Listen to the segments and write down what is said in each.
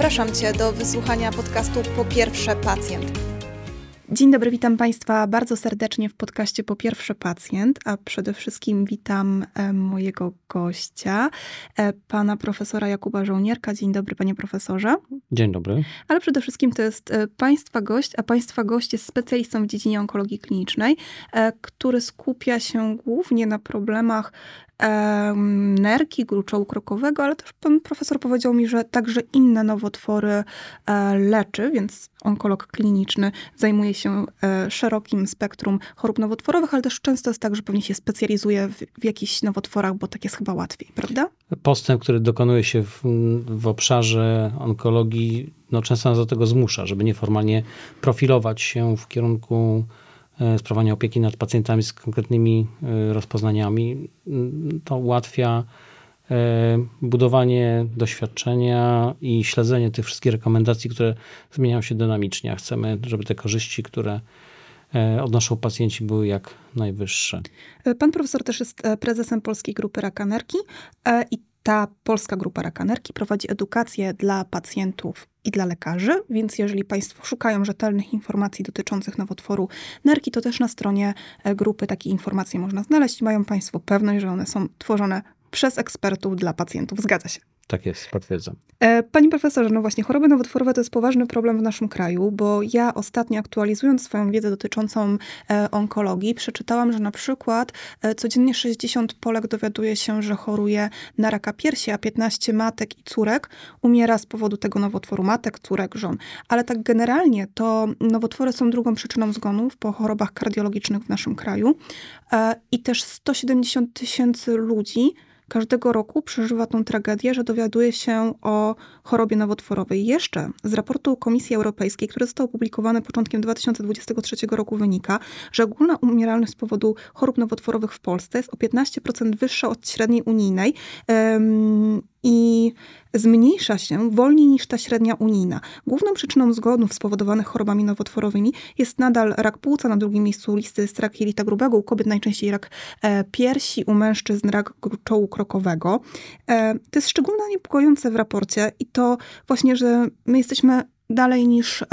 Zapraszam Cię do wysłuchania podcastu Po pierwsze pacjent. Dzień dobry, witam Państwa bardzo serdecznie w podcaście Po pierwsze pacjent, a przede wszystkim witam e, mojego gościa, e, pana profesora Jakuba Żołnierka. Dzień dobry, panie profesorze. Dzień dobry. Ale przede wszystkim to jest e, państwa gość, a państwa gość jest specjalistą w dziedzinie onkologii klinicznej, który skupia się głównie na problemach nerki, gruczołu krokowego, ale też pan profesor powiedział mi, że także inne nowotwory e, leczy, więc onkolog kliniczny zajmuje się e, szerokim spektrum chorób nowotworowych, ale też często jest tak, że pewnie się specjalizuje w, w jakichś nowotworach, bo tak jest chyba łatwiej, prawda? Postęp, który dokonuje się w, w obszarze onkologii, no często nas do tego zmusza, żeby nieformalnie profilować się w kierunku sprawowania opieki nad pacjentami z konkretnymi e, rozpoznaniami. To ułatwia e, budowanie doświadczenia i śledzenie tych wszystkich rekomendacji, które zmieniają się dynamicznie. Chcemy, żeby te korzyści, które odnoszą pacjenci, były jak najwyższe. Pan profesor też jest prezesem Polskiej Grupy Raka Nerki i ta polska grupa rakanerki prowadzi edukację dla pacjentów i dla lekarzy, więc jeżeli Państwo szukają rzetelnych informacji dotyczących nowotworu nerki, to też na stronie e, grupy takie informacje można znaleźć. Mają Państwo pewność, że one są tworzone przez ekspertów dla pacjentów. Zgadza się. Tak jest, potwierdzam. E, Panie profesorze, no właśnie, choroby nowotworowe to jest poważny problem w naszym kraju, bo ja ostatnio aktualizując swoją wiedzę dotyczącą e, onkologii, przeczytałam, że na przykład e, codziennie 60 Polek dowiaduje się, że choruje na raka piersi, a 15 matek i córek umiera z powodu tego nowotworu matek, córek, żon. Ale tak generalnie to nowotwory są drugą przyczyną zgonów po chorobach kardiologicznych w naszym kraju i też 170 tysięcy ludzi każdego roku przeżywa tą tragedię, że dowiaduje się o chorobie nowotworowej. Jeszcze z raportu Komisji Europejskiej, który został opublikowany początkiem 2023 roku wynika, że ogólna umieralność z powodu chorób nowotworowych w Polsce jest o 15% wyższa od średniej unijnej i zmniejsza się wolniej niż ta średnia unijna. Główną przyczyną zgonów spowodowanych chorobami nowotworowymi jest nadal rak płuca, na drugim miejscu listy jest jelita grubego, u kobiet najczęściej rak e, piersi, u mężczyzn rak gruczołu krokowego. E, to jest szczególnie niepokojące w raporcie i to właśnie, że my jesteśmy dalej niż,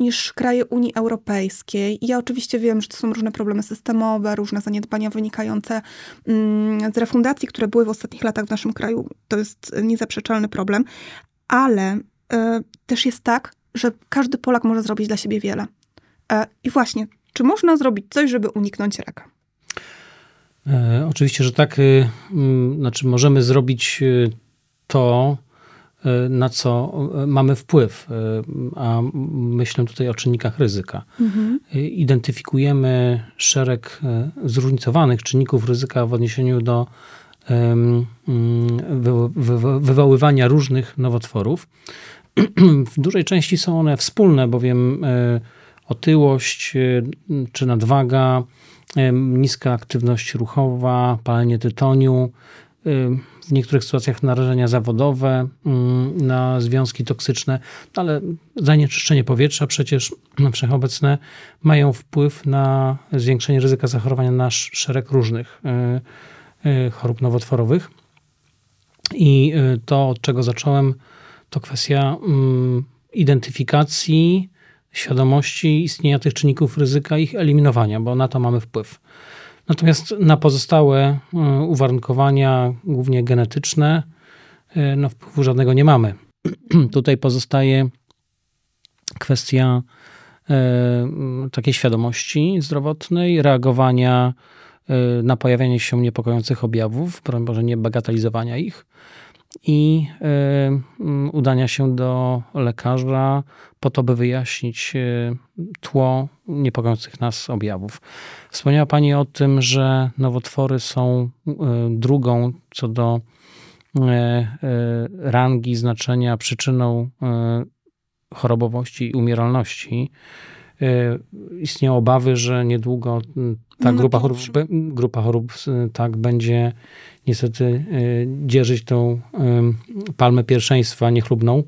niż kraje Unii Europejskiej. Ja oczywiście wiem, że to są różne problemy systemowe, różne zaniedbania wynikające mm, z refundacji, które były w ostatnich latach w naszym kraju. To jest niezaprzeczalny problem, ale e, też jest tak, że każdy Polak może zrobić dla siebie wiele. E, I właśnie, czy można zrobić coś, żeby uniknąć raka? E, oczywiście, że tak. Y, mm, znaczy, możemy zrobić y, to, na co e, mamy wpływ, e, a myślę tutaj o czynnikach ryzyka. Mhm. Identyfikujemy szereg zróżnicowanych czynników ryzyka w odniesieniu do mm, wywoływania różnych nowotworów. W dużej części są one wspólne, bowiem otyłość czy nadwaga, niska aktywność ruchowa, palenie tytoniu, w niektórych sytuacjach narażenia zawodowe mm, na związki toksyczne, ale zanieczyszczenie powietrza przecież wszechobecne mają wpływ na zwiększenie ryzyka zachorowania na szereg różnych y, y, chorób nowotworowych. I y, to, od czego zacząłem, to kwestia mm, identyfikacji, świadomości istnienia tych czynników ryzyka ich eliminowania, bo na to mamy wpływ. Natomiast na pozostałe e, uwarunkowania, głównie genetyczne, e, no wpływu żadnego nie mamy. Tutaj pozostaje kwestia e, takiej świadomości zdrowotnej, reagowania na pojawianie się niepokojących objawów, broń Boże nie bagatelizowania ich, i y, udania się do lekarza po to, by wyjaśnić y, tło niepokojących nas objawów. Wspomniała Pani o tym, że nowotwory są y, drugą co do rangi, znaczenia, przyczyną chorobowości i umieralności. Istnieją obawy, że niedługo ta no grupa chorób, grupa chorób tak będzie niestety e, dzierżyć tą palmę pierwszeństwa niechlubną.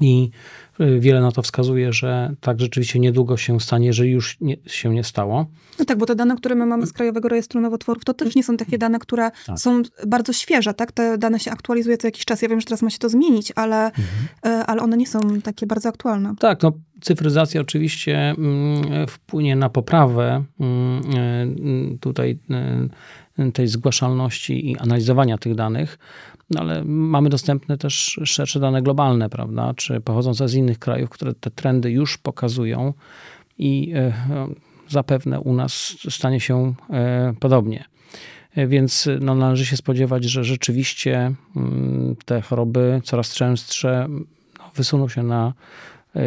I wiele na to wskazuje, że tak rzeczywiście niedługo się stanie, jeżeli już nie, się nie stało. No tak, bo te dane, które my mamy z Krajowego Rejestru Nowotworów, to też nie są takie dane, które tak. są bardzo świeże, tak? Te dane się aktualizuje co jakiś czas. Ja wiem, że teraz ma się to zmienić, ale, mhm. E, ale one nie są takie bardzo aktualne. Tak, no cyfryzacja oczywiście mm, wpłynie na poprawę mm, e, tutaj e, tej zgłaszalności i analizowania tych danych, no ale mamy dostępne też szersze dane globalne, prawda, czy pochodzące z innych krajów, które te trendy już pokazują i zapewne u nas stanie się podobnie. Więc no, należy się spodziewać, że rzeczywiście mm, te choroby coraz częstsze no, wysuną się na e,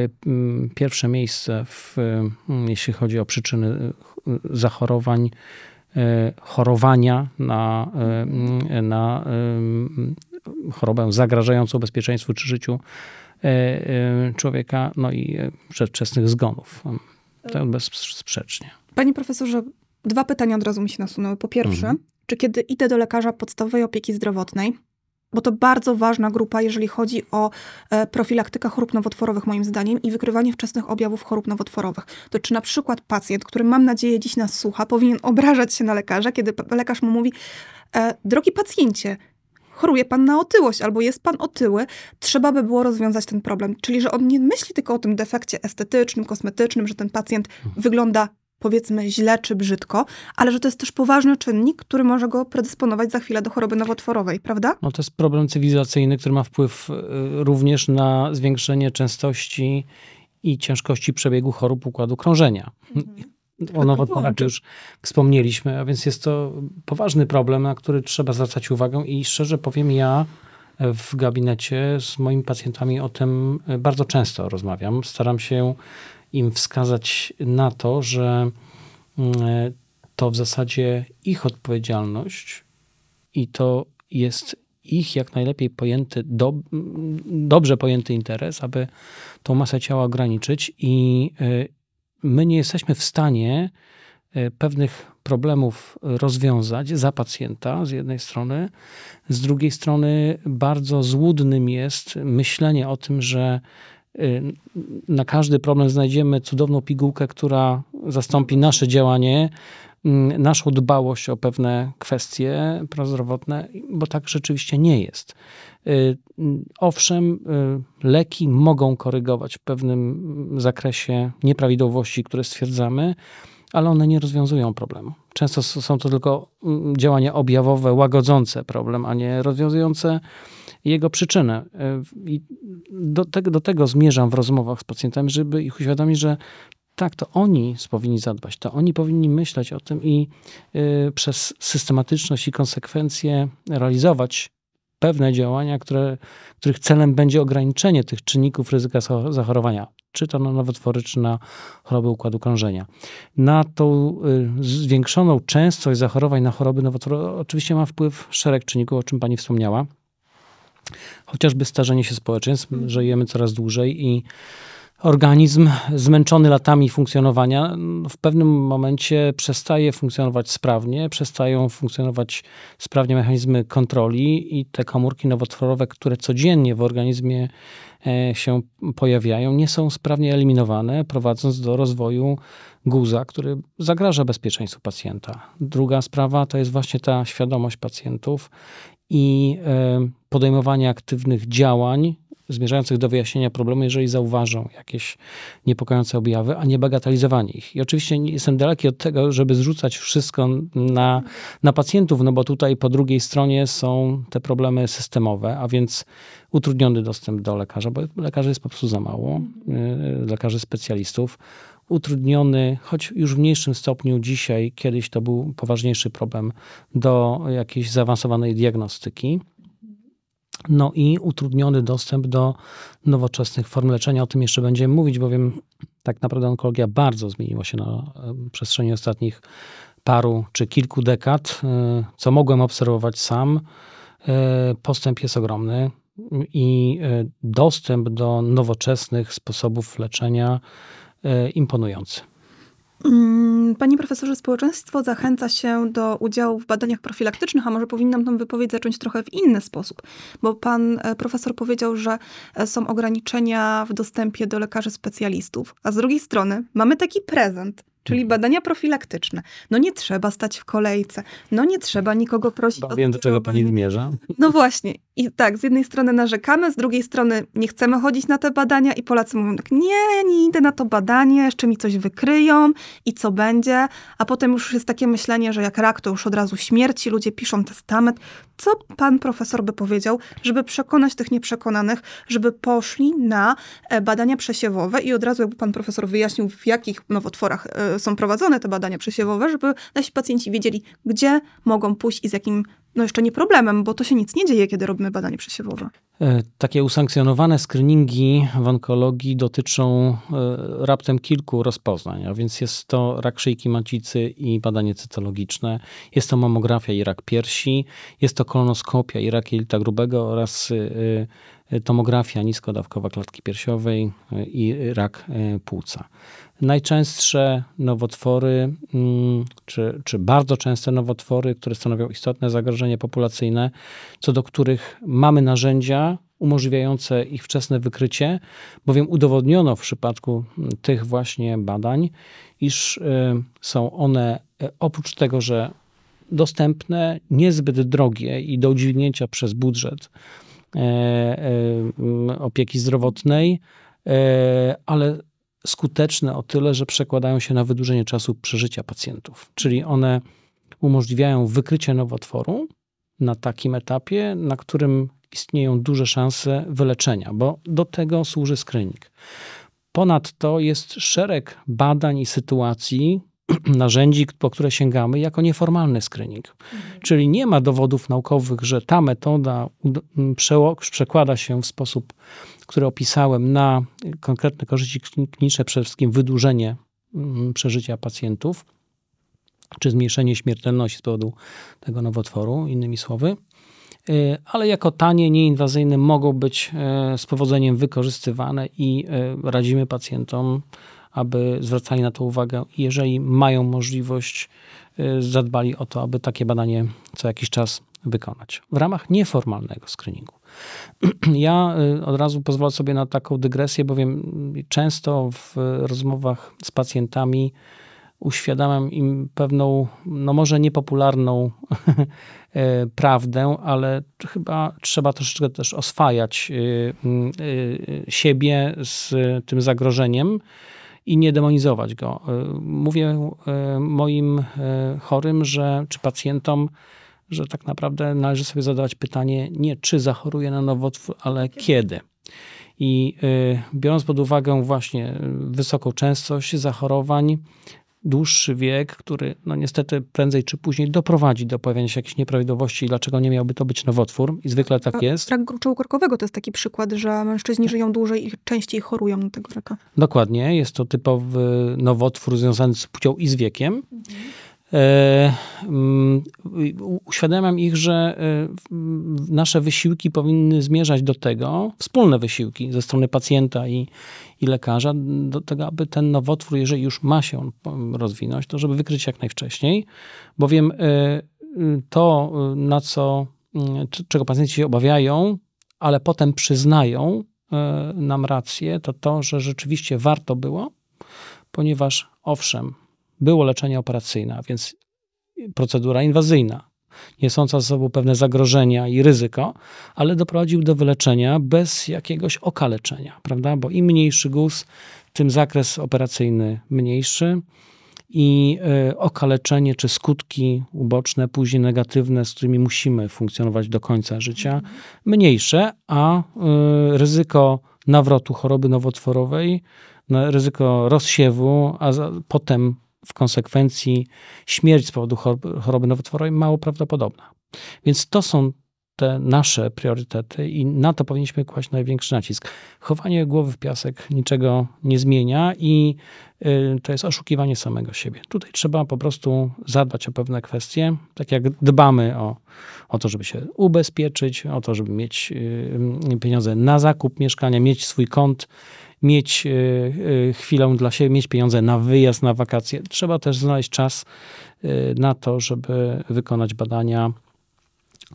pierwsze miejsce, w, jeśli chodzi o przyczyny e, zachorowań, e, chorowania na, na chorobę zagrażającą bezpieczeństwu czy życiu człowieka, no i przedwczesnych zgonów. To bezsprzecznie. Panie profesorze, dwa pytania od razu mi się nasunęły. Po pierwsze, mhm czy kiedy idę do lekarza podstawowej opieki zdrowotnej, bo to bardzo ważna grupa, jeżeli chodzi o e, profilaktykę chorób nowotworowych, moim zdaniem, i wykrywanie wczesnych objawów chorób nowotworowych. To czy na przykład pacjent, który mam nadzieję dziś nas słucha, powinien obrażać się na lekarza, kiedy lekarz mu mówi: e, Drogi pacjencie, choruje pan na otyłość albo jest pan otyły, trzeba by było rozwiązać ten problem. Czyli, że on nie myśli tylko o tym defekcie estetycznym, kosmetycznym, że ten pacjent mhm. wygląda powiedzmy źle czy brzydko, ale że to jest też poważny czynnik, który może go predysponować za chwilę do choroby nowotworowej, prawda? No to jest problem cywilizacyjny, który ma wpływ y, również na zwiększenie częstości i ciężkości przebiegu chorób układu krążenia. Mhm. O nowotworach już wspomnieliśmy, a więc jest to poważny problem, na który trzeba zwracać uwagę i szczerze powiem, ja w gabinecie z moimi pacjentami o tym bardzo często rozmawiam. Staram się im wskazać na to, że mm, to w zasadzie ich odpowiedzialność i to jest ich jak najlepiej pojęty, do, dobrze pojęty interes, aby tą masę ciała ograniczyć i y, my nie jesteśmy w stanie y, pewnych problemów rozwiązać za pacjenta z jednej strony, z drugiej strony bardzo złudnym jest myślenie o tym, że na każdy problem znajdziemy cudowną pigułkę, która zastąpi nasze działanie, mm, naszą dbałość o pewne kwestie prozdrowotne, bo tak rzeczywiście nie jest. Y, owszem, y, leki mogą korygować w pewnym zakresie nieprawidłowości, które stwierdzamy, ale one nie rozwiązują problemu. Często są to tylko mm, działania objawowe, łagodzące problem, a nie rozwiązujące jego przyczynę. E, I do tego, do tego zmierzam w rozmowach z pacjentami, żeby ich uświadomić, że tak, to oni powinni zadbać, to oni powinni myśleć o tym i y, przez systematyczność i konsekwencje realizować pewne działania, które, których celem będzie ograniczenie tych czynników ryzyka zachorowania, czy to na nowotwory, czy na choroby układu krążenia. Na tą y, zwiększoną częstość zachorowań na choroby nowotworowe oczywiście ma wpływ szereg czynników, o czym pani wspomniała. Chociażby starzenie się społeczeństw, żyjemy coraz dłużej i organizm zmęczony latami funkcjonowania w pewnym momencie przestaje funkcjonować sprawnie, przestają funkcjonować sprawnie mechanizmy kontroli i te komórki nowotworowe, które codziennie w organizmie e, się pojawiają, nie są sprawnie eliminowane, prowadząc do rozwoju guza, który zagraża bezpieczeństwu pacjenta. Druga sprawa to jest właśnie ta świadomość pacjentów i podejmowanie aktywnych działań zmierzających do wyjaśnienia problemu, jeżeli zauważą jakieś niepokojące objawy, a nie bagatelizowanie ich. I oczywiście jestem daleki od tego, żeby zrzucać wszystko na, na pacjentów, no bo tutaj po drugiej stronie są te problemy systemowe, a więc utrudniony dostęp do lekarza, bo lekarzy jest po prostu za mało, e, lekarzy specjalistów utrudniony, choć już w mniejszym stopniu dzisiaj, kiedyś to był poważniejszy problem do jakiejś zaawansowanej diagnostyki. No i utrudniony dostęp do nowoczesnych form leczenia. O tym jeszcze będziemy mówić, bowiem tak naprawdę onkologia bardzo zmieniła się na przestrzeni ostatnich paru czy kilku dekad. E, co mogłem obserwować sam, e, postęp jest ogromny i e, dostęp do nowoczesnych sposobów leczenia E, imponujący. Mm, Panie profesorze, społeczeństwo zachęca się do udziału w badaniach profilaktycznych, a może powinnam tą wypowiedź zacząć trochę w inny sposób, bo pan e, profesor powiedział, że e, są ograniczenia w dostępie do lekarzy specjalistów, a z drugiej strony mamy taki prezent, czyli badania profilaktyczne. No nie trzeba stać w kolejce, no nie trzeba nikogo prosić o Wiem, do czego pani zmierza. No właśnie. I tak, z jednej strony narzekamy, z drugiej strony nie chcemy chodzić na te badania i Polacy mówią tak, nie, nie idę na to badanie, jeszcze mi coś wykryją i co będzie. A potem już jest takie myślenie, że jak rak, to już od razu śmierci, ludzie piszą testament. Co pan profesor by powiedział, żeby przekonać tych nieprzekonanych, żeby poszli na e, badania przesiewowe i od razu jakby pan profesor wyjaśnił, w jakich nowotworach e, są prowadzone te badania przesiewowe, żeby nasi pacjenci wiedzieli, gdzie mogą pójść i z jakim no jeszcze nie problemem, bo to się nic nie dzieje, kiedy robimy badanie przesiewowe. E, Takie usankcjonowane screeningi w onkologii dotyczą e, raptem kilku rozpoznań, a więc jest to rak szyjki macicy i badanie cytologiczne, jest to mamografia i rak piersi, jest to kolonoskopia i rak jelita grubego oraz e, tomografia niskodawkowa klatki piersiowej e, i rak e, płuca. Najczęstsze nowotwory, mm, czy, czy bardzo częste nowotwory, które stanowią istotne zagrożenie populacyjne, co do których mamy narzędzia umożliwiające ich wczesne wykrycie, bowiem udowodniono w przypadku mm, tych właśnie badań, iż y, są one e, oprócz tego, że dostępne, niezbyt drogie i do udźwignięcia przez budżet e, e, opieki zdrowotnej, e, ale skuteczne o tyle, że przekładają się na wydłużenie czasu przeżycia pacjentów. Czyli one umożliwiają wykrycie nowotworu na takim etapie, na którym istnieją duże szanse wyleczenia, bo do tego służy screening. Ponadto jest szereg badań i sytuacji, narzędzi, po które sięgamy, jako nieformalny screening. Czyli nie ma dowodów naukowych, że ta metoda ud- m, przeło- przekłada się w sposób, który opisałem, na konkretne korzyści klin- kliniczne, przede wszystkim wydłużenie mm, przeżycia pacjentów, czy zmniejszenie śmiertelności z powodu tego nowotworu, innymi słowy. Y, Ale jako tanie, nieinwazyjne mogą być e, z powodzeniem wykorzystywane i e, radzimy pacjentom, aby zwracali na to uwagę, jeżeli mają możliwość, y, zadbali o to, aby takie badanie co jakiś czas wykonać. W ramach nieformalnego screeningu. Ja y, od razu pozwolę sobie na taką dygresję, bowiem często w rozmowach z pacjentami uświadamiam im pewną, no może niepopularną e, prawdę, ale chyba trzeba troszeczkę też oswajać y, y, siebie z tym zagrożeniem i nie demonizować go. Y, Mówię y, moim y, chorym, że, czy pacjentom, że tak naprawdę należy sobie zadawać pytanie nie czy zachoruje na nowotwór, ale kiedy. I biorąc pod uwagę właśnie wysoką częstość zachorowań, dłuższy wiek, który no niestety prędzej czy później doprowadzi do pojawienia się jakichś nieprawidłowości, dlaczego nie miałby to być nowotwór i zwykle tak jest. Rak gruczołu korkowego to jest taki przykład, że mężczyźni żyją dłużej i częściej chorują na tego raka. Dokładnie, jest to typowy nowotwór związany z płcią i z wiekiem. U- uświadamiam ich, że e, nasze wysiłki powinny zmierzać do tego, wspólne wysiłki ze strony pacjenta i, i lekarza, do tego, aby ten nowotwór, jeżeli już ma się on po- rozwinąć, to żeby wykryć jak najwcześniej, bowiem e, y, to, y, na co, c- czego pacjenci się obawiają, ale potem przyznają e, nam rację, to to, że rzeczywiście warto było, ponieważ owszem, było leczenie operacyjne, a więc procedura inwazyjna, niosąca ze sobą pewne zagrożenia i ryzyko, ale doprowadził do wyleczenia bez jakiegoś okaleczenia, prawda? Bo im mniejszy guz, tym zakres operacyjny mniejszy i y, okaleczenie czy skutki uboczne, później negatywne, z którymi musimy funkcjonować do końca życia, mniejsze, a y, ryzyko nawrotu choroby nowotworowej, ryzyko rozsiewu, a potem w konsekwencji śmierć z powodu choroby, nowotworowej mało prawdopodobna. Więc to są te nasze priorytety i na to powinniśmy kłaść największy nacisk. Chowanie głowy w piasek niczego nie zmienia i y, to jest oszukiwanie samego siebie. Tutaj trzeba po prostu zadbać o pewne kwestie, tak jak dbamy o, o to, żeby się ubezpieczyć, o to, żeby mieć y, pieniądze na zakup mieszkania, mieć swój kąt mieć chwilę dla siebie, mieć pieniądze na wyjazd, na wakacje. Trzeba też znaleźć czas na to, żeby wykonać badania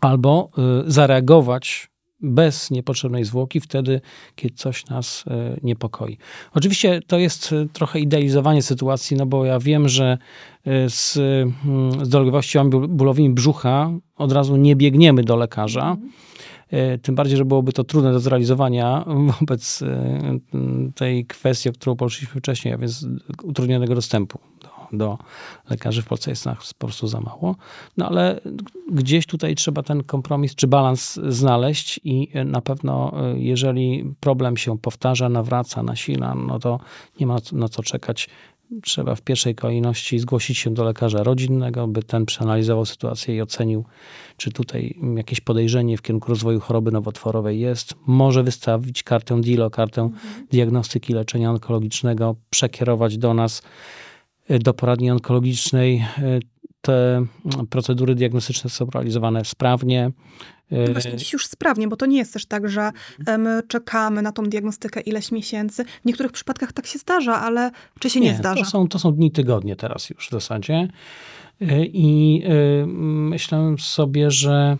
albo zareagować bez niepotrzebnej zwłoki wtedy, kiedy coś nas e, niepokoi. Oczywiście to jest e, trochę idealizowanie sytuacji, no bo ja wiem, że e, z, mm, z dolegliwościami bólowymi brzucha od razu nie biegniemy do lekarza. Tym bardziej, że byłoby to trudne do zrealizowania wobec tej kwestii, o którą poruszyliśmy wcześniej, a więc utrudnionego dostępu do lekarzy w Polsce jest nas po prostu za mało. No ale gdzieś tutaj trzeba ten kompromis czy balans znaleźć i na pewno e, jeżeli problem się powtarza, nawraca, nasila, no to nie ma na co czekać trzeba w pierwszej kolejności zgłosić się do lekarza rodzinnego, by ten przeanalizował sytuację i ocenił, czy tutaj jakieś podejrzenie w kierunku rozwoju choroby nowotworowej jest. Może wystawić kartę DILO, kartę mhm. diagnostyki leczenia onkologicznego, przekierować do nas do poradni onkologicznej. E, te procedury diagnostyczne są realizowane sprawnie. No właśnie dziś już sprawnie, bo to nie jest też tak, że my czekamy na tą diagnostykę ileś miesięcy. W niektórych przypadkach tak się zdarza, ale czy się nie, nie zdarza? To są, to są dni, tygodnie teraz już w zasadzie. E, I e, myślę sobie, że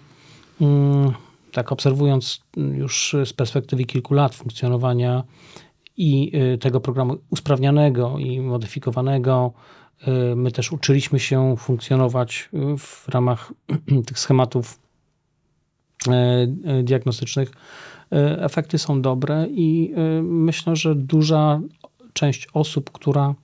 mm, tak obserwując już z perspektywy kilku lat funkcjonowania i y, tego programu usprawnionego i modyfikowanego. Y, my też uczyliśmy się funkcjonować y, w ramach tych schematów diagnostycznych. Efekty są dobre i myślę, że duża część osób, która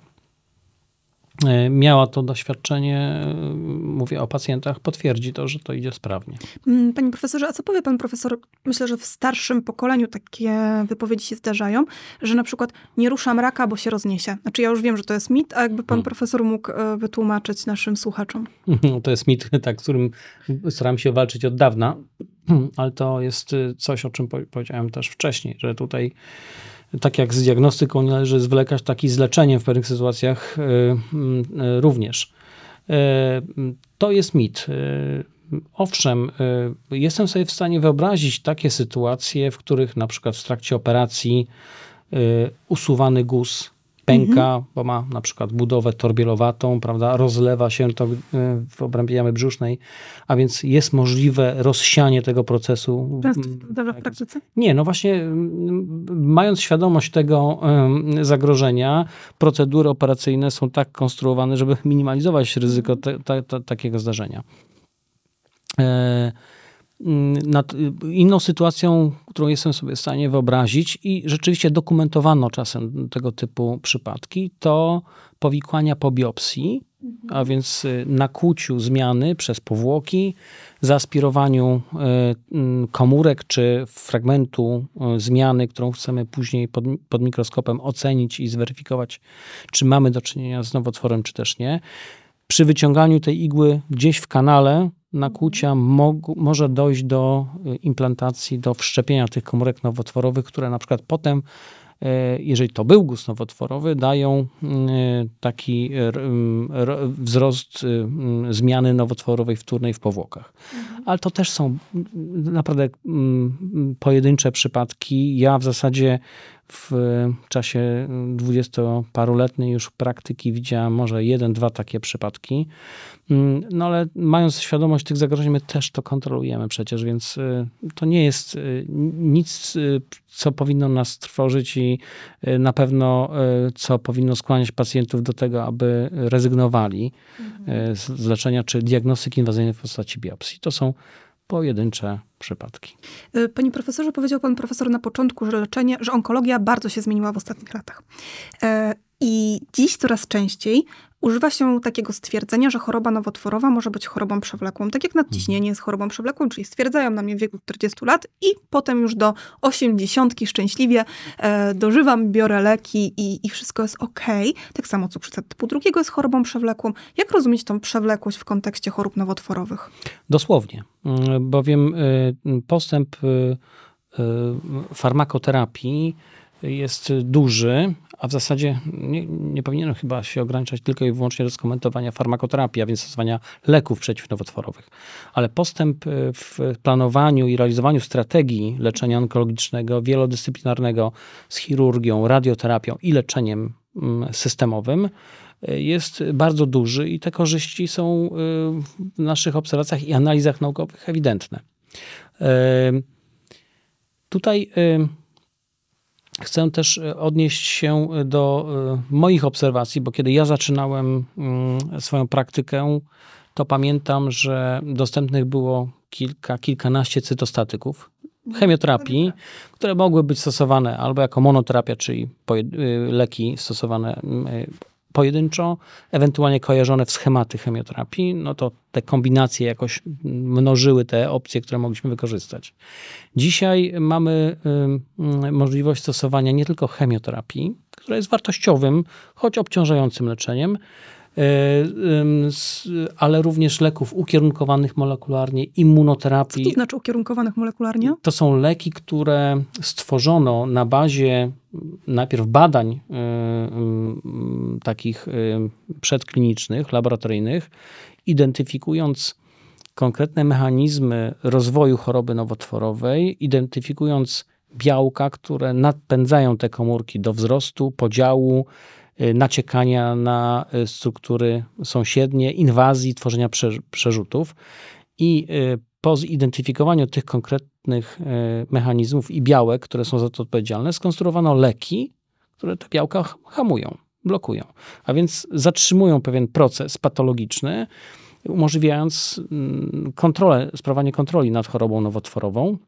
miała to doświadczenie, e, mówię o pacjentach, potwierdzi to, że to idzie sprawnie. Mm, panie profesorze, a co powie pan profesor? Myślę, że w starszym pokoleniu takie wypowiedzi się zdarzają, że na przykład nie ruszam raka, bo się rozniesie. Znaczy ja już wiem, że to jest mit, a jakby pan hmm. profesor mógł e, wytłumaczyć naszym słuchaczom. To jest mit, tak, z którym staram się walczyć od dawna, ale to jest coś, o czym powiedziałem też wcześniej, że tutaj tak jak z diagnostyką należy zwlekać, tak i z leczeniem w pewnych sytuacjach y, y, również. Y, to jest mit. Owszem, jestem sobie w stanie wyobrazić takie sytuacje, w których na przykład w trakcie operacji usuwany guz pęka, mhm. bo ma na przykład budowę torbielowatą, prawda, rozlewa się to w obrębie jamy brzusznej, a więc jest możliwe rozsianie tego procesu. Zdarza w praktyce? Nie, no właśnie mając świadomość tego zagrożenia, procedury operacyjne są tak konstruowane, żeby minimalizować ryzyko mhm. te, te, te, takiego zdarzenia. E Mm, nad inną sytuacją, którą jestem sobie w stanie wyobrazić i rzeczywiście dokumentowano czasem tego typu przypadki, to powikłania po biopsji, a więc y, nakłuciu zmiany przez powłoki, zaaspirowaniu y, mm, komórek czy fragmentu y, zmiany, którą chcemy później pod, pod mikroskopem ocenić i zweryfikować, czy mamy do czynienia z nowotworem, czy też nie. Przy wyciąganiu tej igły gdzieś w kanale nakłucia może dojść do y, implantacji, do wszczepienia tych komórek nowotworowych, które na przykład potem, e, jeżeli to był guz nowotworowy, dają y, taki wzrost y, zmiany nowotworowej wtórnej w powłokach. Mhm. Ale to też są naprawdę pojedyncze przypadki. Ja w zasadzie w czasie dwudziestoparoletniej już praktyki widziałem może jeden, dwa takie przypadki. Mm, no ale mając świadomość tych zagrożeń, my też to kontrolujemy przecież, więc y, to nie jest y, nic, y, co powinno nas trwożyć i na pewno co powinno skłaniać pacjentów do tego, aby rezygnowali mhm. z leczenia czy diagnostyki inwazyjnej w postaci biopsji. To są pojedyncze przypadki. Panie profesorze, powiedział pan profesor na początku, że leczenie, że onkologia bardzo się zmieniła w ostatnich latach. E, I dziś coraz częściej używa się takiego stwierdzenia, że choroba nowotworowa może być chorobą przewlekłą. Tak jak nadciśnienie jest chorobą przewlekłą, czyli stwierdzają na mnie w wieku 40 lat i potem już do 80 szczęśliwie e, dożywam, biorę leki i, i wszystko jest ok. Tak samo cukrzyca typu drugiego jest chorobą przewlekłą. Jak rozumieć tą przewlekłość w kontekście chorób nowotworowych? Dosłownie, mm, bowiem e, postęp e, e, farmakoterapii jest duży, a w zasadzie nie, nie powinienem chyba się ograniczać tylko i wyłącznie do skomentowania farmakoterapii, a więc stosowania leków przeciwnowotworowych. Ale postęp y, w planowaniu i realizowaniu strategii leczenia onkologicznego, wielodyscyplinarnego z chirurgią, radioterapią i leczeniem mm, systemowym y, jest bardzo duży i te korzyści są y, w naszych obserwacjach i analizach naukowych ewidentne. Tutaj Chcę też e, odnieść się e, do e, moich obserwacji, bo kiedy ja zaczynałem mm, swoją praktykę, to pamiętam, że dostępnych było kilka, kilkanaście cytostatyków chemioterapii, które mogły być stosowane albo jako monoterapia, czyli leki stosowane pojedynczo, ewentualnie kojarzone w schematy chemioterapii, no to te kombinacje jakoś mnożyły te opcje, które mogliśmy wykorzystać. Dzisiaj mamy możliwość stosowania nie tylko chemioterapii, która jest wartościowym, choć obciążającym leczeniem, ale również leków ukierunkowanych molekularnie, immunoterapii. Co to znaczy ukierunkowanych molekularnie? To są leki, które stworzono na bazie najpierw badań y, takich przedklinicznych, laboratoryjnych, identyfikując konkretne mechanizmy rozwoju choroby nowotworowej, identyfikując białka, które napędzają te komórki do wzrostu, podziału, naciekania na y, struktury sąsiednie, inwazji, tworzenia przerzutów. I y, po zidentyfikowaniu tych konkretnych mechanizmów i białek, które są za to odpowiedzialne, skonstruowano leki, które te białka hamują, blokują. A więc zatrzymują pewien proces patologiczny, umożliwiając mm, kontrolę, sprawowanie kontroli nad chorobą nowotworową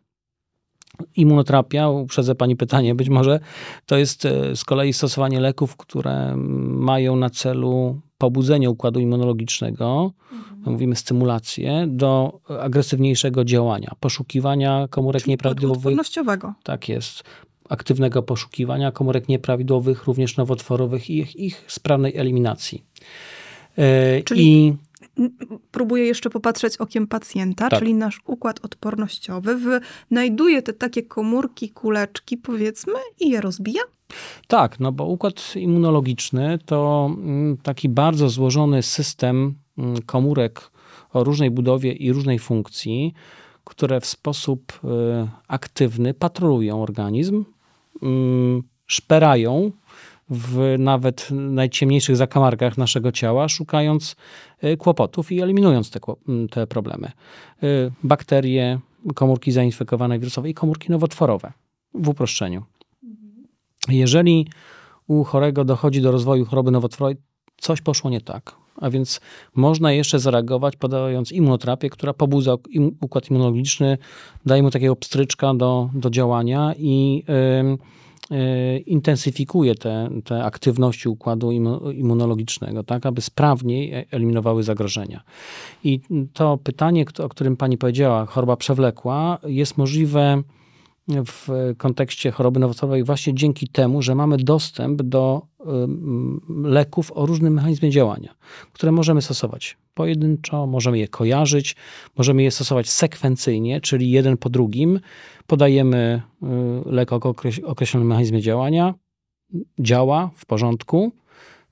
Immunoterapia, uprzedzę Pani pytanie, być może to jest e, z kolei stosowanie leków, które mają na celu pobudzenie układu immunologicznego, mhm. mówimy stymulację, do agresywniejszego działania, poszukiwania komórek Czyli nieprawidłowych. Tak jest. Aktywnego poszukiwania komórek nieprawidłowych, również nowotworowych i ich, ich sprawnej eliminacji. E, Czyli I próbuję jeszcze popatrzeć okiem pacjenta, tak. czyli nasz układ odpornościowy znajduje te takie komórki, kuleczki powiedzmy i je rozbija? Tak, no bo układ immunologiczny to mm, taki bardzo złożony system mm, komórek o różnej budowie i różnej funkcji, które w sposób y, aktywny patrolują organizm, mm, szperają w nawet najciemniejszych zakamarkach naszego ciała, szukając y, kłopotów i eliminując te, te problemy. Y, bakterie, komórki zainfekowane wirusowe i komórki nowotworowe w uproszczeniu. Jeżeli u chorego dochodzi do rozwoju choroby nowotworowej, coś poszło nie tak. A więc można jeszcze zareagować podając immunoterapię, która pobudza układ immunologiczny, daje mu takiego pstryczka do, do działania i yy, intensyfikuje te, te aktywności układu immunologicznego, tak, aby sprawniej e, eliminowały zagrożenia. I to pytanie, o którym pani powiedziała, choroba przewlekła, jest możliwe w kontekście choroby nowotworowej właśnie dzięki temu, że mamy dostęp do leków o różnym mechanizmie działania, które możemy stosować pojedynczo, możemy je kojarzyć, możemy je stosować sekwencyjnie, czyli jeden po drugim. Podajemy y, lek o określonym mechanizmie działania, działa w porządku,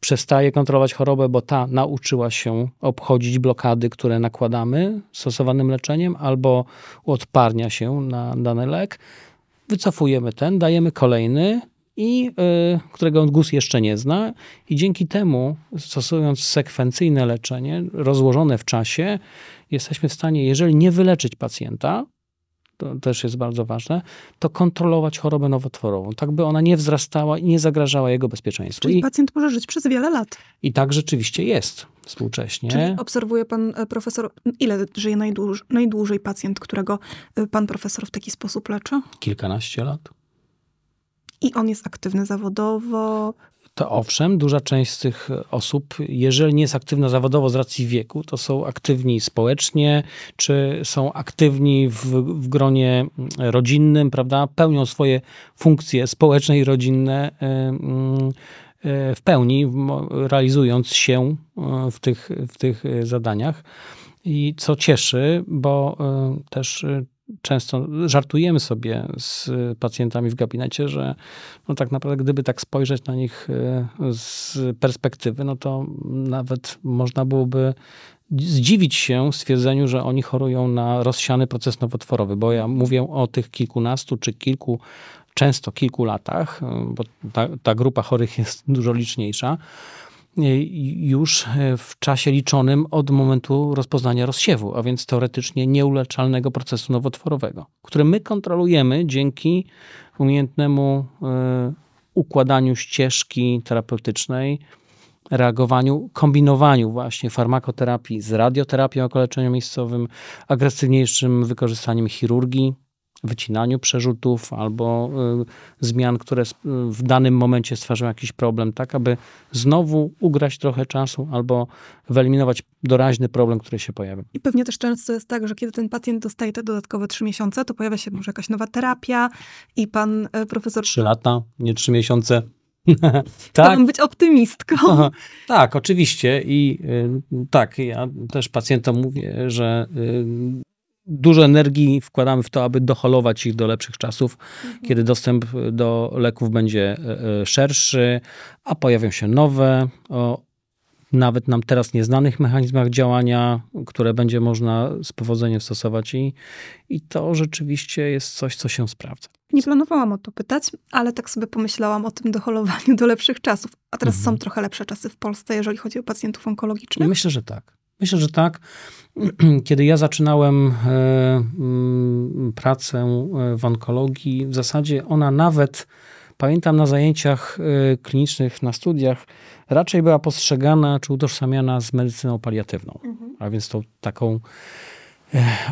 przestaje kontrolować chorobę, bo ta nauczyła się obchodzić blokady, które nakładamy stosowanym leczeniem, albo odparnia się na dany lek. Wycofujemy ten, dajemy kolejny, i y, którego GUS jeszcze nie zna, i dzięki temu, stosując sekwencyjne leczenie, rozłożone w czasie, jesteśmy w stanie, jeżeli nie wyleczyć pacjenta, to też jest bardzo ważne, to kontrolować chorobę nowotworową, tak by ona nie wzrastała i nie zagrażała jego bezpieczeństwu. Czyli I, pacjent może żyć przez wiele lat. I tak rzeczywiście jest współcześnie. Czyli obserwuje pan e, profesor, ile żyje najdłuż, najdłużej pacjent, którego e, pan profesor w taki sposób leczy? Kilkanaście lat. I on jest aktywny zawodowo? To owszem, duża część z tych osób, jeżeli nie jest aktywna zawodowo z racji wieku, to są aktywni społecznie, czy są aktywni w, w gronie rodzinnym, prawda? Pełnią swoje funkcje społeczne i rodzinne e, e, w pełni, realizując się e, w tych, w tych zadaniach. I co cieszy, bo też często żartujemy sobie z pacjentami w gabinecie, że no tak naprawdę gdyby tak spojrzeć na nich z perspektywy, no to nawet można byłoby zdziwić się stwierdzeniu, że oni chorują na rozsiany proces nowotworowy, bo ja mówię o tych kilkunastu czy kilku, często kilku latach, bo ta, ta grupa chorych jest dużo liczniejsza, już w czasie liczonym od momentu rozpoznania rozsiewu, a więc teoretycznie nieuleczalnego procesu nowotworowego, który my kontrolujemy dzięki umiejętnemu e, układaniu ścieżki terapeutycznej, reagowaniu, kombinowaniu właśnie farmakoterapii z radioterapią jako miejscowym, agresywniejszym wykorzystaniem chirurgii, wycinaniu przerzutów albo y, zmian, które w danym momencie stwarzają jakiś problem, tak aby znowu ugrać trochę czasu albo wyeliminować doraźny problem, który się pojawia. I pewnie też często jest tak, że kiedy ten pacjent dostaje te dodatkowe trzy miesiące, to pojawia się może jakaś nowa terapia i pan y, profesor... Trzy lata, nie trzy miesiące. tak. Chciałam być optymistką. Aha, tak, oczywiście. I y, tak, ja też pacjentom mówię, że y, dużo energii wkładamy w to, aby doholować ich do lepszych czasów, mhm. kiedy dostęp do leków będzie y, szerszy, a pojawią się nowe, o nawet nam teraz nieznanych mechanizmach działania, które będzie można z powodzeniem stosować i, i to rzeczywiście jest coś, co się sprawdza. Nie planowałam o to pytać, ale tak sobie pomyślałam o tym doholowaniu do lepszych czasów. A teraz mhm. są trochę lepsze czasy w Polsce, jeżeli chodzi o pacjentów onkologicznych? Myślę, że tak. Myślę, że tak. Kiedy ja zaczynałem e, mm, pracę e, w onkologii, w zasadzie ona nawet, pamiętam na zajęciach e, klinicznych, na studiach, raczej była postrzegana czy utożsamiana z medycyną paliatywną. Mhm. A więc tą taką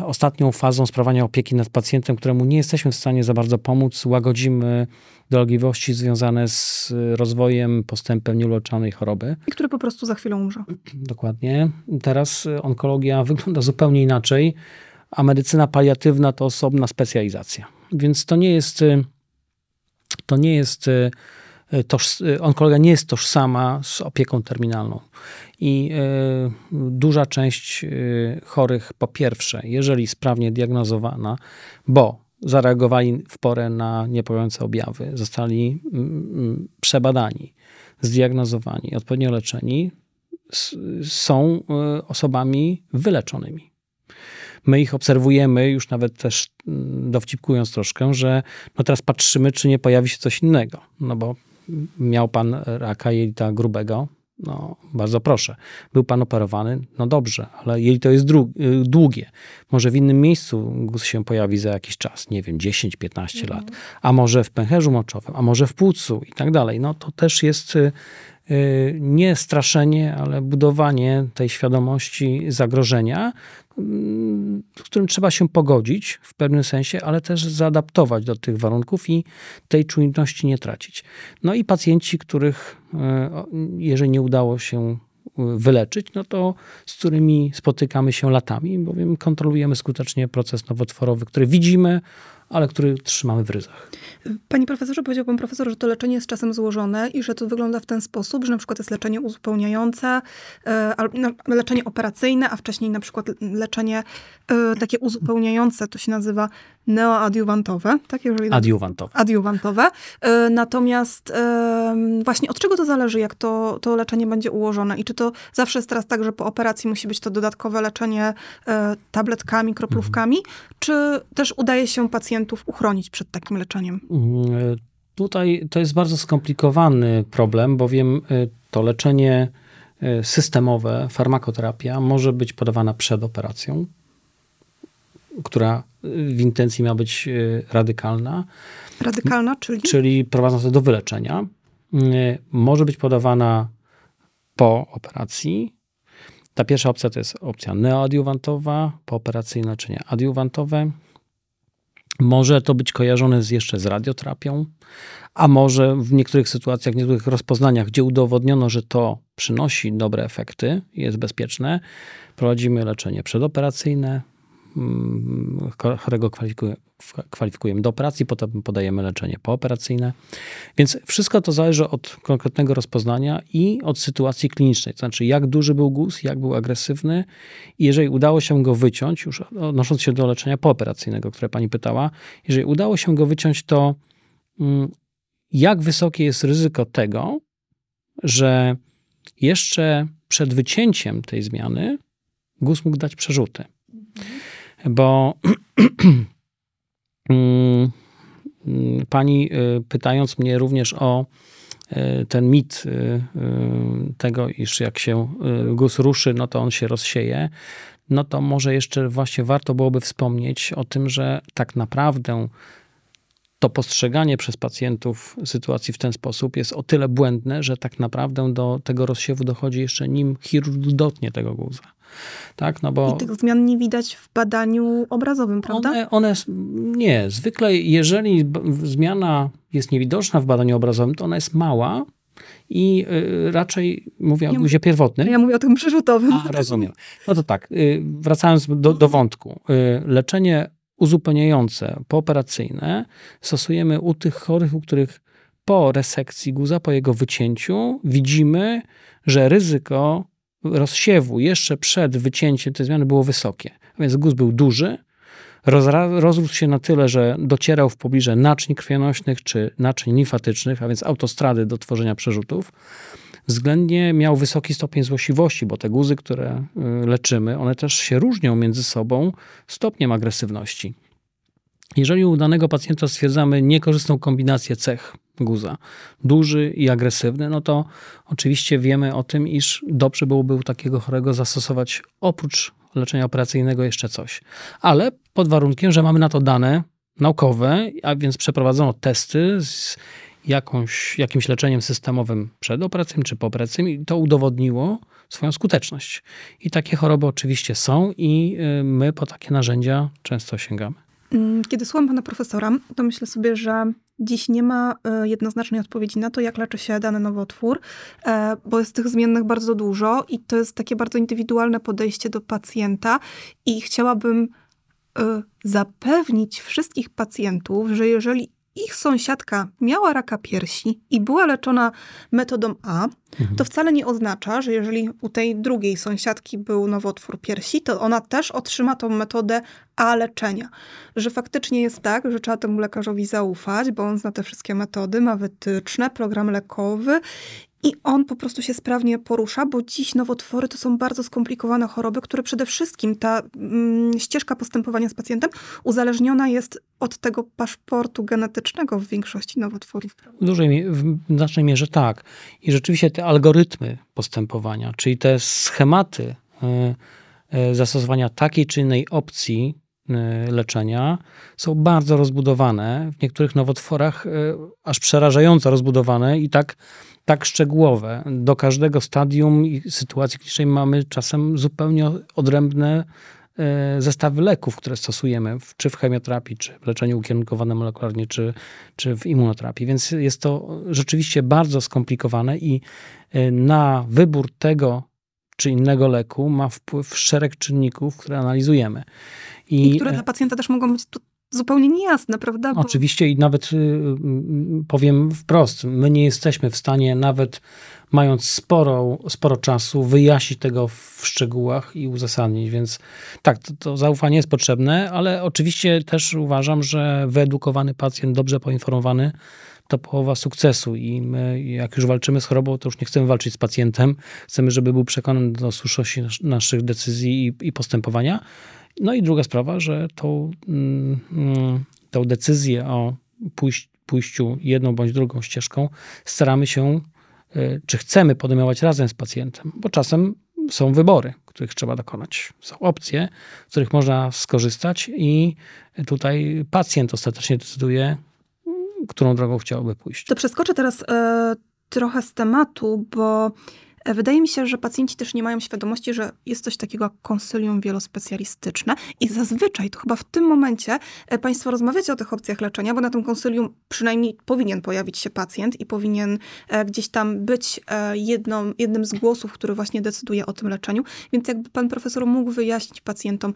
ostatnią fazą sprawania opieki nad pacjentem, któremu nie jesteśmy w stanie za bardzo pomóc, łagodzimy dolegliwości związane z rozwojem, postępem nieuleczalnej choroby. I który po prostu za chwilę umrze. Dokładnie. Teraz onkologia wygląda zupełnie inaczej, a medycyna paliatywna to osobna specjalizacja. Więc to nie jest, to nie jest E, toż, e, onkologia nie jest tożsama z opieką terminalną. I y, duża część y, chorych, po pierwsze, jeżeli sprawnie diagnozowana, bo zareagowali w porę na niepokojące objawy, zostali przebadani, zdiagnozowani, odpowiednio leczeni, są osobami wyleczonymi. My ich obserwujemy, już nawet też dowcipkując troszkę, że no teraz patrzymy, czy nie pojawi się coś innego. No bo miał pan raka jelita grubego, no bardzo proszę. Był pan operowany, no dobrze, ale jelito jest y, długie. Może w innym miejscu guz się pojawi za jakiś czas, nie wiem, 10-15 mhm. lat, a może w pęcherzu moczowym, a może w płucu i tak dalej. No to też jest y, y, nie straszenie, ale budowanie tej świadomości zagrożenia, z którym trzeba się pogodzić w pewnym sensie, ale też zaadaptować do tych warunków i tej czujności nie tracić. No i pacjenci, których, e, jeżeli nie udało się e, wyleczyć, no to z którymi spotykamy się latami, bowiem kontrolujemy skutecznie proces nowotworowy, który widzimy, ale który trzymamy w ryzach. Panie profesorze, powiedział pan profesor, że to leczenie jest czasem złożone i że to wygląda w ten sposób, że na przykład jest leczenie uzupełniające, e, no, leczenie operacyjne, a wcześniej na przykład leczenie e, takie uzupełniające, to się nazywa neoadiuwantowe. Tak? Jeżeli adiuwantowe. Adiuwantowe. E, natomiast właśnie od czego to zależy, jak to, to leczenie będzie ułożone i czy to zawsze jest teraz tak, że po operacji musi być to dodatkowe leczenie tabletkami, kroplówkami, mhm. czy też udaje się pacjentów uchronić przed takim leczeniem? Mm, tutaj to jest bardzo skomplikowany problem, bowiem y, to leczenie y, systemowe, farmakoterapia może być podawana przed operacją, która w intencji ma być radykalna. Radykalna, czyli? Czyli prowadząca do wyleczenia. Może być podawana po operacji. Ta pierwsza opcja to jest opcja neoadiuwantowa, pooperacyjne leczenie adiuwantowe. Może to być kojarzone z, jeszcze z radioterapią, a może w niektórych sytuacjach, w niektórych rozpoznaniach, gdzie udowodniono, że to przynosi dobre efekty jest bezpieczne, prowadzimy leczenie przedoperacyjne, chorego kwalifikujemy, do operacji, potem podajemy leczenie pooperacyjne. Więc wszystko to zależy od konkretnego rozpoznania i od sytuacji klinicznej. To znaczy, jak duży był guz, jak był agresywny. I jeżeli udało się go wyciąć, już odnosząc się do leczenia pooperacyjnego, które pani pytała, jeżeli udało się go wyciąć, to mm, jak wysokie jest ryzyko tego, że jeszcze przed wycięciem tej zmiany guz mógł dać przerzuty. Bo mm, pani y, pytając mnie również o y, ten mit y, tego, iż jak się guz ruszy, no to on się rozsieje, no to może jeszcze właśnie warto byłoby wspomnieć o tym, że tak naprawdę to postrzeganie przez pacjentów sytuacji w ten sposób jest o tyle błędne, że tak naprawdę do tego rozsiewu dochodzi jeszcze nim chirurg dotnie tego guza. Tak, no bo I tych zmian nie widać w badaniu obrazowym, prawda? One, one, nie. Zwykle, jeżeli zmiana jest niewidoczna w badaniu obrazowym, to ona jest mała i y, raczej mówię o ja guzie pierwotnym. Ja mówię o tym przerzutowym. A, rozumiem. No to tak, y, wracając do, do wątku. Y, leczenie uzupełniające, pooperacyjne stosujemy u tych chorych, u których po resekcji guza, po jego wycięciu widzimy, że ryzyko rozsiewu jeszcze przed wycięciem tej zmiany było wysokie. A więc guz był duży, rozrósł się na tyle, że docierał w pobliże naczyń krwionośnych czy naczyń limfatycznych, a więc autostrady do tworzenia przerzutów. Względnie miał wysoki stopień złośliwości, bo te guzy, które y, leczymy, one też się różnią między sobą stopniem agresywności. Jeżeli u danego pacjenta stwierdzamy niekorzystną kombinację cech guza, duży i agresywny, no to oczywiście wiemy o tym, iż dobrze byłoby u takiego chorego zastosować oprócz leczenia operacyjnego jeszcze coś. Ale pod warunkiem, że mamy na to dane naukowe, a więc przeprowadzono testy z jakąś, jakimś leczeniem systemowym przedoperacyjnym czy pooperacyjnym i to udowodniło swoją skuteczność. I takie choroby oczywiście są i y, my po takie narzędzia często sięgamy. Mm, kiedy słucham pana profesora, to myślę sobie, że dziś nie ma e, jednoznacznej odpowiedzi na to, jak leczy się dany nowotwór, e, bo jest tych zmiennych bardzo dużo i to jest takie bardzo indywidualne podejście do pacjenta i chciałabym e, zapewnić wszystkich pacjentów, że jeżeli ich sąsiadka miała raka piersi i była leczona metodą A, mhm. to wcale nie oznacza, że jeżeli u tej drugiej sąsiadki był nowotwór piersi, to ona też otrzyma tą metodę A leczenia. Że faktycznie jest tak, że trzeba temu lekarzowi zaufać, bo on zna te wszystkie metody, ma wytyczne, program lekowy i on po prostu się sprawnie porusza, bo dziś nowotwory to są bardzo skomplikowane choroby, które przede wszystkim ta mm, ścieżka postępowania z pacjentem uzależniona jest od tego paszportu genetycznego w większości nowotworów. W dużej, w znacznej mierze tak. I rzeczywiście te algorytmy postępowania, czyli te schematy y, y, zastosowania takiej czy innej opcji leczenia są bardzo rozbudowane. W niektórych nowotworach aż przerażająco rozbudowane i tak tak szczegółowe. Do każdego stadium i sytuacji klinicznej mamy czasem zupełnie odrębne e, zestawy leków, które stosujemy, czy w chemioterapii, czy w leczeniu ukierunkowanym molekularnie, czy, czy w immunoterapii. Więc jest to rzeczywiście bardzo skomplikowane i na wybór tego czy innego leku ma wpływ szereg czynników, które analizujemy. I, I które e, dla pacjenta też mogą być zupełnie niejasne, prawda? Bo... Oczywiście i nawet y, y, powiem wprost, my nie jesteśmy w stanie nawet mając sporo, sporo czasu wyjaśnić tego w szczegółach i uzasadnić, więc tak, to, to zaufanie jest potrzebne, ale oczywiście też uważam, że wyedukowany pacjent, dobrze poinformowany, to połowa sukcesu i my, jak już walczymy z chorobą, to już nie chcemy walczyć z pacjentem, chcemy, żeby był przekonany do słuszności naszych decyzji i, i postępowania, no i druga sprawa, że tą, mm, tą decyzję o pójść, pójściu jedną bądź drugą ścieżką staramy się, y, czy chcemy podejmować razem z pacjentem, bo czasem są wybory, których trzeba dokonać. Są opcje, z których można skorzystać, i tutaj pacjent ostatecznie decyduje, którą drogą chciałby pójść. To przeskoczę teraz e, trochę z tematu, bo E, wydaje mi się, że pacjenci też nie mają świadomości, że jest coś takiego jak konsylium wielospecjalistyczne i zazwyczaj to chyba w tym momencie e, Państwo rozmawiacie o tych opcjach leczenia, bo na tym konsylium przynajmniej powinien pojawić się pacjent i powinien e, gdzieś tam być jedną, jednym z głosów, który właśnie decyduje o tym leczeniu. Więc jakby Pan Profesor mógł wyjaśnić pacjentom,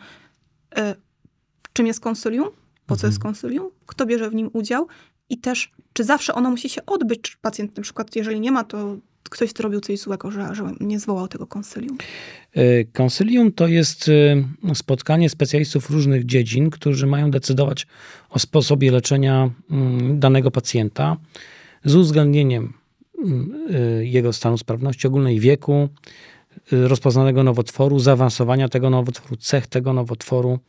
czym jest konsylium, po co Mhm. jest konsylium, kto bierze w nim udział i też, czy zawsze ono musi się odbyć, czy pacjent na przykład, jeżeli nie ma, to ktoś zrobił coś złego, że, że nie zwołał tego konsylium. Y, Konsylium to jest y, spotkanie specjalistów różnych dziedzin, którzy mają decydować o sposobie leczenia mm, danego pacjenta z uwzględnieniem mm, y, jego stanu sprawności ogólnej, wieku, rozpoznanego nowotworu, zaawansowania tego nowotworu, cech tego nowotworu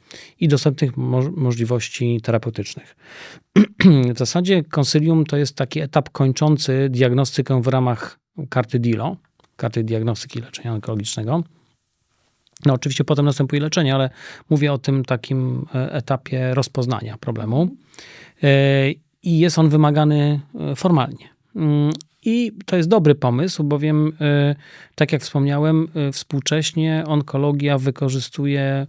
i dostępnych mo- możliwości terapeutycznych. W zasadzie konsylium to jest taki etap kończący diagnostykę w ramach karty DILO, karty diagnostyki leczenia onkologicznego. No oczywiście potem następuje leczenie, ale mówię o tym takim e, etapie rozpoznania problemu. E, I jest on wymagany e, formalnie. I to jest dobry pomysł, bowiem, e, tak jak wspomniałem, e, współcześnie onkologia wykorzystuje e,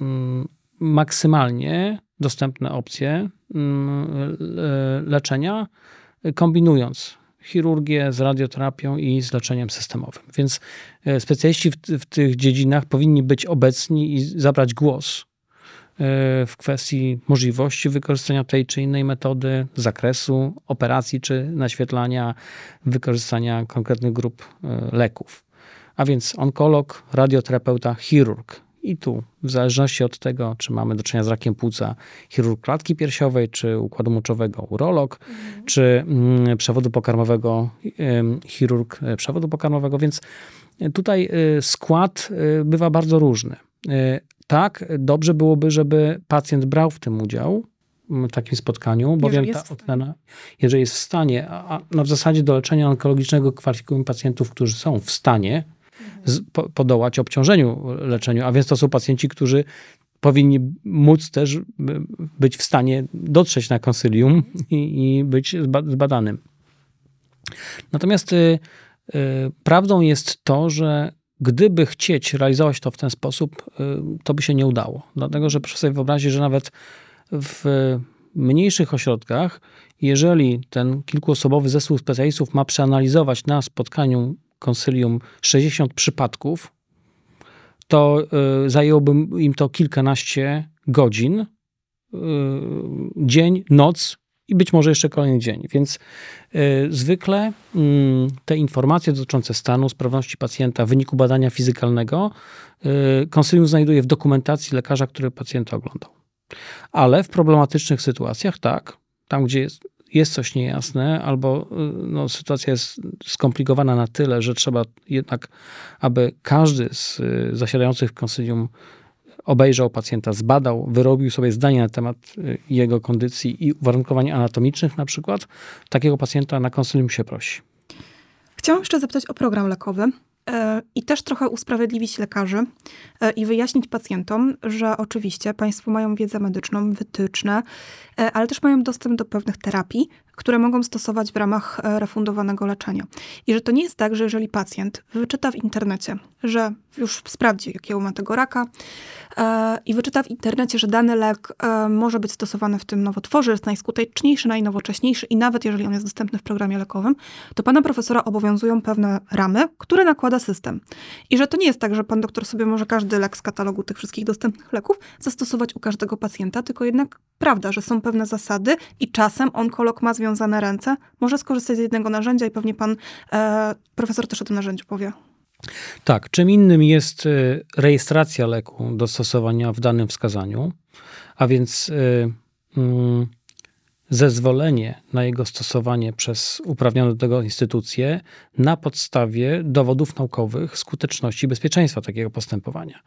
mm, maksymalnie dostępne opcje mm, le- leczenia, kombinując chirurgię z radioterapią i z leczeniem systemowym. Więc specjaliści w, w tych dziedzinach powinni być obecni i zabrać głos w kwestii możliwości wykorzystania tej czy innej metody, zakresu operacji czy naświetlania, wykorzystania konkretnych grup e, leków. A więc onkolog, radioterapeuta, chirurg. I tu, w zależności od tego, czy mamy do czynienia z rakiem płuca, chirurg klatki piersiowej, czy układu moczowego, urolog, czy mm, przewodu pokarmowego, chirurg e, przewodu pokarmowego, więc tutaj y, skład y, bywa bardzo różny. Tak, dobrze byłoby, żeby pacjent brał w tym udział, w takim spotkaniu, bowiem jest ta ocena, jeżeli jest w stanie, a a no w zasadzie do leczenia onkologicznego kwalifikujemy pacjentów, którzy są w stanie z, po, podołać obciążeniu leczeniu, a więc to są pacjenci, którzy powinni móc też by- być w stanie dotrzeć na konsylium i, i być zba- zbadanym. Natomiast y, y, prawdą jest to, że gdyby chcieć realizować to w ten sposób, y, to by się nie udało. Dlatego, że proszę sobie wyobrazić, że nawet w mniejszych ośrodkach, jeżeli ten kilkuosobowy zespół specjalistów ma przeanalizować na spotkaniu konsylium 60 przypadków, to y, zajęłoby im to kilkanaście godzin, y, dzień, noc i być może jeszcze kolejny dzień. Więc y, zwykle mm, te informacje dotyczące stanu, sprawności pacjenta, wyniku badania fizykalnego, y, konsylium znajduje w dokumentacji lekarza, który pacjenta oglądał. Ale w problematycznych sytuacjach, tak, tam gdzie jest, jest coś niejasne, albo y, no, sytuacja jest skomplikowana na tyle, że trzeba jednak, aby każdy z y, zasiadających w konsylium obejrzał pacjenta, zbadał, wyrobił sobie zdanie na temat y, jego kondycji i uwarunkowań anatomicznych na przykład, takiego pacjenta na konsylium się prosi. Chciałam jeszcze zapytać o program lekowy e, i też trochę usprawiedliwić lekarzy e, i wyjaśnić pacjentom, że oczywiście Państwo mają wiedzę medyczną, wytyczne, e, ale też mają dostęp do pewnych terapii, które mogą stosować w ramach e, refundowanego leczenia. I że to nie jest tak, że jeżeli pacjent wyczyta w internecie, że już sprawdzi, jakiego ma tego raka e, i wyczyta w internecie, że dany lek e, może być stosowany w tym nowotworze, jest najskuteczniejszy, najnowocześniejszy i nawet jeżeli on jest dostępny w programie lekowym, to pana profesora obowiązują pewne ramy, które nakłada system. I że to nie jest tak, że pan doktor sobie może każdy lek z katalogu tych wszystkich dostępnych leków zastosować u każdego pacjenta, tylko jednak prawda, że są pewne zasady i czasem onkolog ma związane ręce, może skorzystać z jednego narzędzia i pewnie pan e, profesor też o tym narzędziu powie. Tak, czym innym jest y, rejestracja leku do stosowania w danym wskazaniu, a więc y, mm, zezwolenie na jego stosowanie przez uprawnione do tego instytucje na podstawie dowodów naukowych skuteczności i bezpieczeństwa takiego postępowania.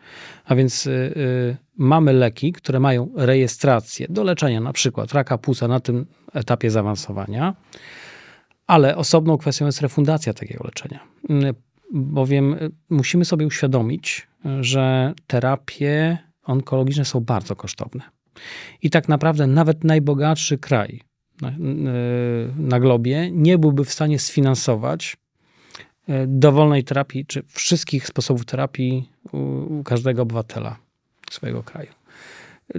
A więc y, y, mamy leki, które mają rejestrację do leczenia na przykład raka płuca na tym etapie zaawansowania, ale osobną kwestią jest refundacja takiego leczenia. Y, Bowiem y, musimy sobie uświadomić, że terapie onkologiczne są bardzo kosztowne. I tak naprawdę nawet najbogatszy kraj na, y, na globie nie byłby w stanie sfinansować y, dowolnej terapii, czy wszystkich sposobów terapii u, u każdego obywatela swojego kraju.